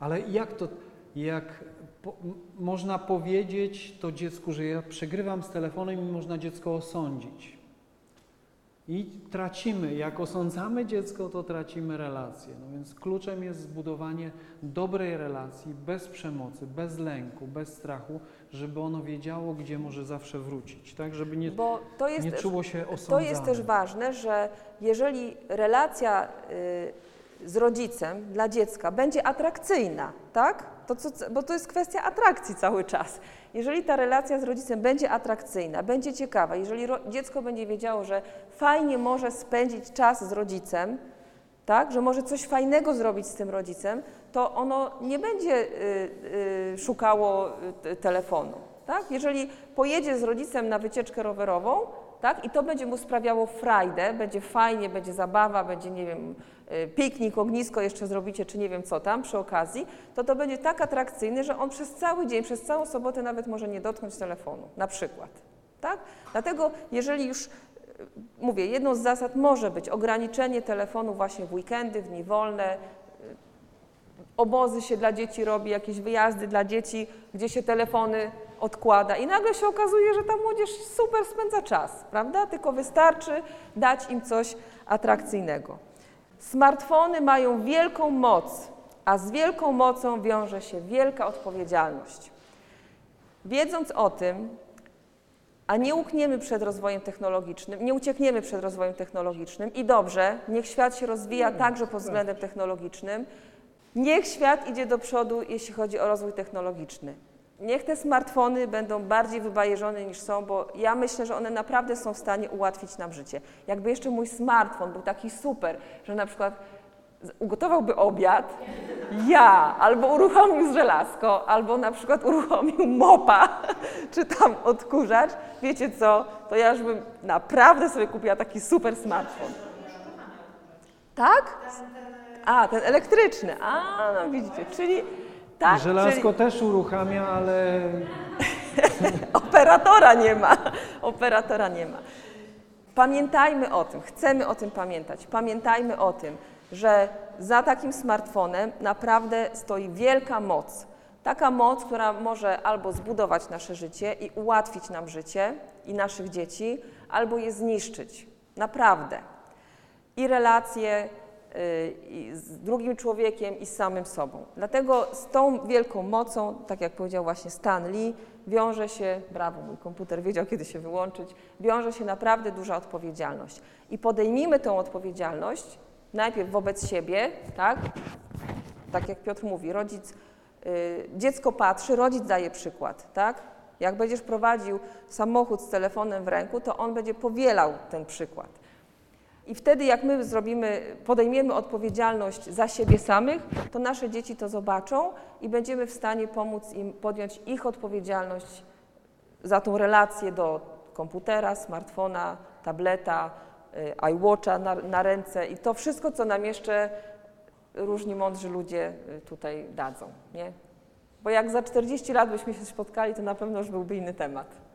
[SPEAKER 2] Ale jak to, jak po, można powiedzieć to dziecku, że ja przegrywam z telefonem i można dziecko osądzić? I tracimy, jak osądzamy dziecko, to tracimy relację. No więc kluczem jest zbudowanie dobrej relacji, bez przemocy, bez lęku, bez strachu, żeby ono wiedziało, gdzie może zawsze wrócić, tak? Żeby nie,
[SPEAKER 1] Bo to jest,
[SPEAKER 2] nie czuło się
[SPEAKER 1] to
[SPEAKER 2] osądzane.
[SPEAKER 1] jest też ważne, że jeżeli relacja y, z rodzicem dla dziecka będzie atrakcyjna, tak? To co, bo to jest kwestia atrakcji cały czas. Jeżeli ta relacja z rodzicem będzie atrakcyjna, będzie ciekawa, jeżeli dziecko będzie wiedziało, że fajnie może spędzić czas z rodzicem, tak, że może coś fajnego zrobić z tym rodzicem, to ono nie będzie y, y, szukało y, telefonu. Tak? Jeżeli pojedzie z rodzicem na wycieczkę rowerową, tak, i to będzie mu sprawiało frajdę, będzie fajnie, będzie zabawa, będzie, nie wiem, y, piknik, ognisko jeszcze zrobicie, czy nie wiem co tam przy okazji, to to będzie tak atrakcyjny, że on przez cały dzień, przez całą sobotę nawet może nie dotknąć telefonu, na przykład. Tak? Dlatego, jeżeli już y, mówię, jedną z zasad może być ograniczenie telefonu właśnie w weekendy, w dni wolne. Obozy się dla dzieci robi, jakieś wyjazdy dla dzieci, gdzie się telefony odkłada i nagle się okazuje, że ta młodzież super spędza czas, prawda? Tylko wystarczy dać im coś atrakcyjnego. Smartfony mają wielką moc, a z wielką mocą wiąże się wielka odpowiedzialność. Wiedząc o tym, a nie ukniemy przed rozwojem technologicznym, nie uciekniemy przed rozwojem technologicznym i dobrze, niech świat się rozwija także pod względem technologicznym, niech świat idzie do przodu, jeśli chodzi o rozwój technologiczny. Niech te smartfony będą bardziej wybajeżone niż są, bo ja myślę, że one naprawdę są w stanie ułatwić nam życie. Jakby jeszcze mój smartfon był taki super, że na przykład ugotowałby obiad, ja, albo uruchomił żelazko, albo na przykład uruchomił mopa, <laughs> czy tam odkurzacz, wiecie co, to ja już bym naprawdę sobie kupiła taki super smartfon. Tak? A, ten elektryczny. A, no widzicie, czyli tak,
[SPEAKER 2] Żelazko
[SPEAKER 1] czyli
[SPEAKER 2] też uruchamia, ale <laughs>
[SPEAKER 1] operatora nie ma. Operatora nie ma. Pamiętajmy o tym, chcemy o tym pamiętać. Pamiętajmy o tym, że za takim smartfonem naprawdę stoi wielka moc. Taka moc, która może albo zbudować nasze życie i ułatwić nam życie i naszych dzieci, albo je zniszczyć. Naprawdę. I relacje z drugim człowiekiem i z samym sobą. Dlatego z tą wielką mocą, tak jak powiedział właśnie Stan Lee, wiąże się, brawo, mój komputer wiedział kiedy się wyłączyć, wiąże się naprawdę duża odpowiedzialność. I podejmijmy tą odpowiedzialność najpierw wobec siebie, tak? Tak jak Piotr mówi, rodzic, y, dziecko patrzy, rodzic daje przykład, tak? Jak będziesz prowadził samochód z telefonem w ręku, to on będzie powielał ten przykład. I wtedy, jak my zrobimy, podejmiemy odpowiedzialność za siebie samych, to nasze dzieci to zobaczą i będziemy w stanie pomóc im podjąć ich odpowiedzialność za tą relację do komputera, smartfona, tableta, y, iWatcha na, na ręce i to wszystko, co nam jeszcze różni mądrzy ludzie y, tutaj dadzą. Nie? Bo jak za 40 lat byśmy się spotkali, to na pewno już byłby inny temat.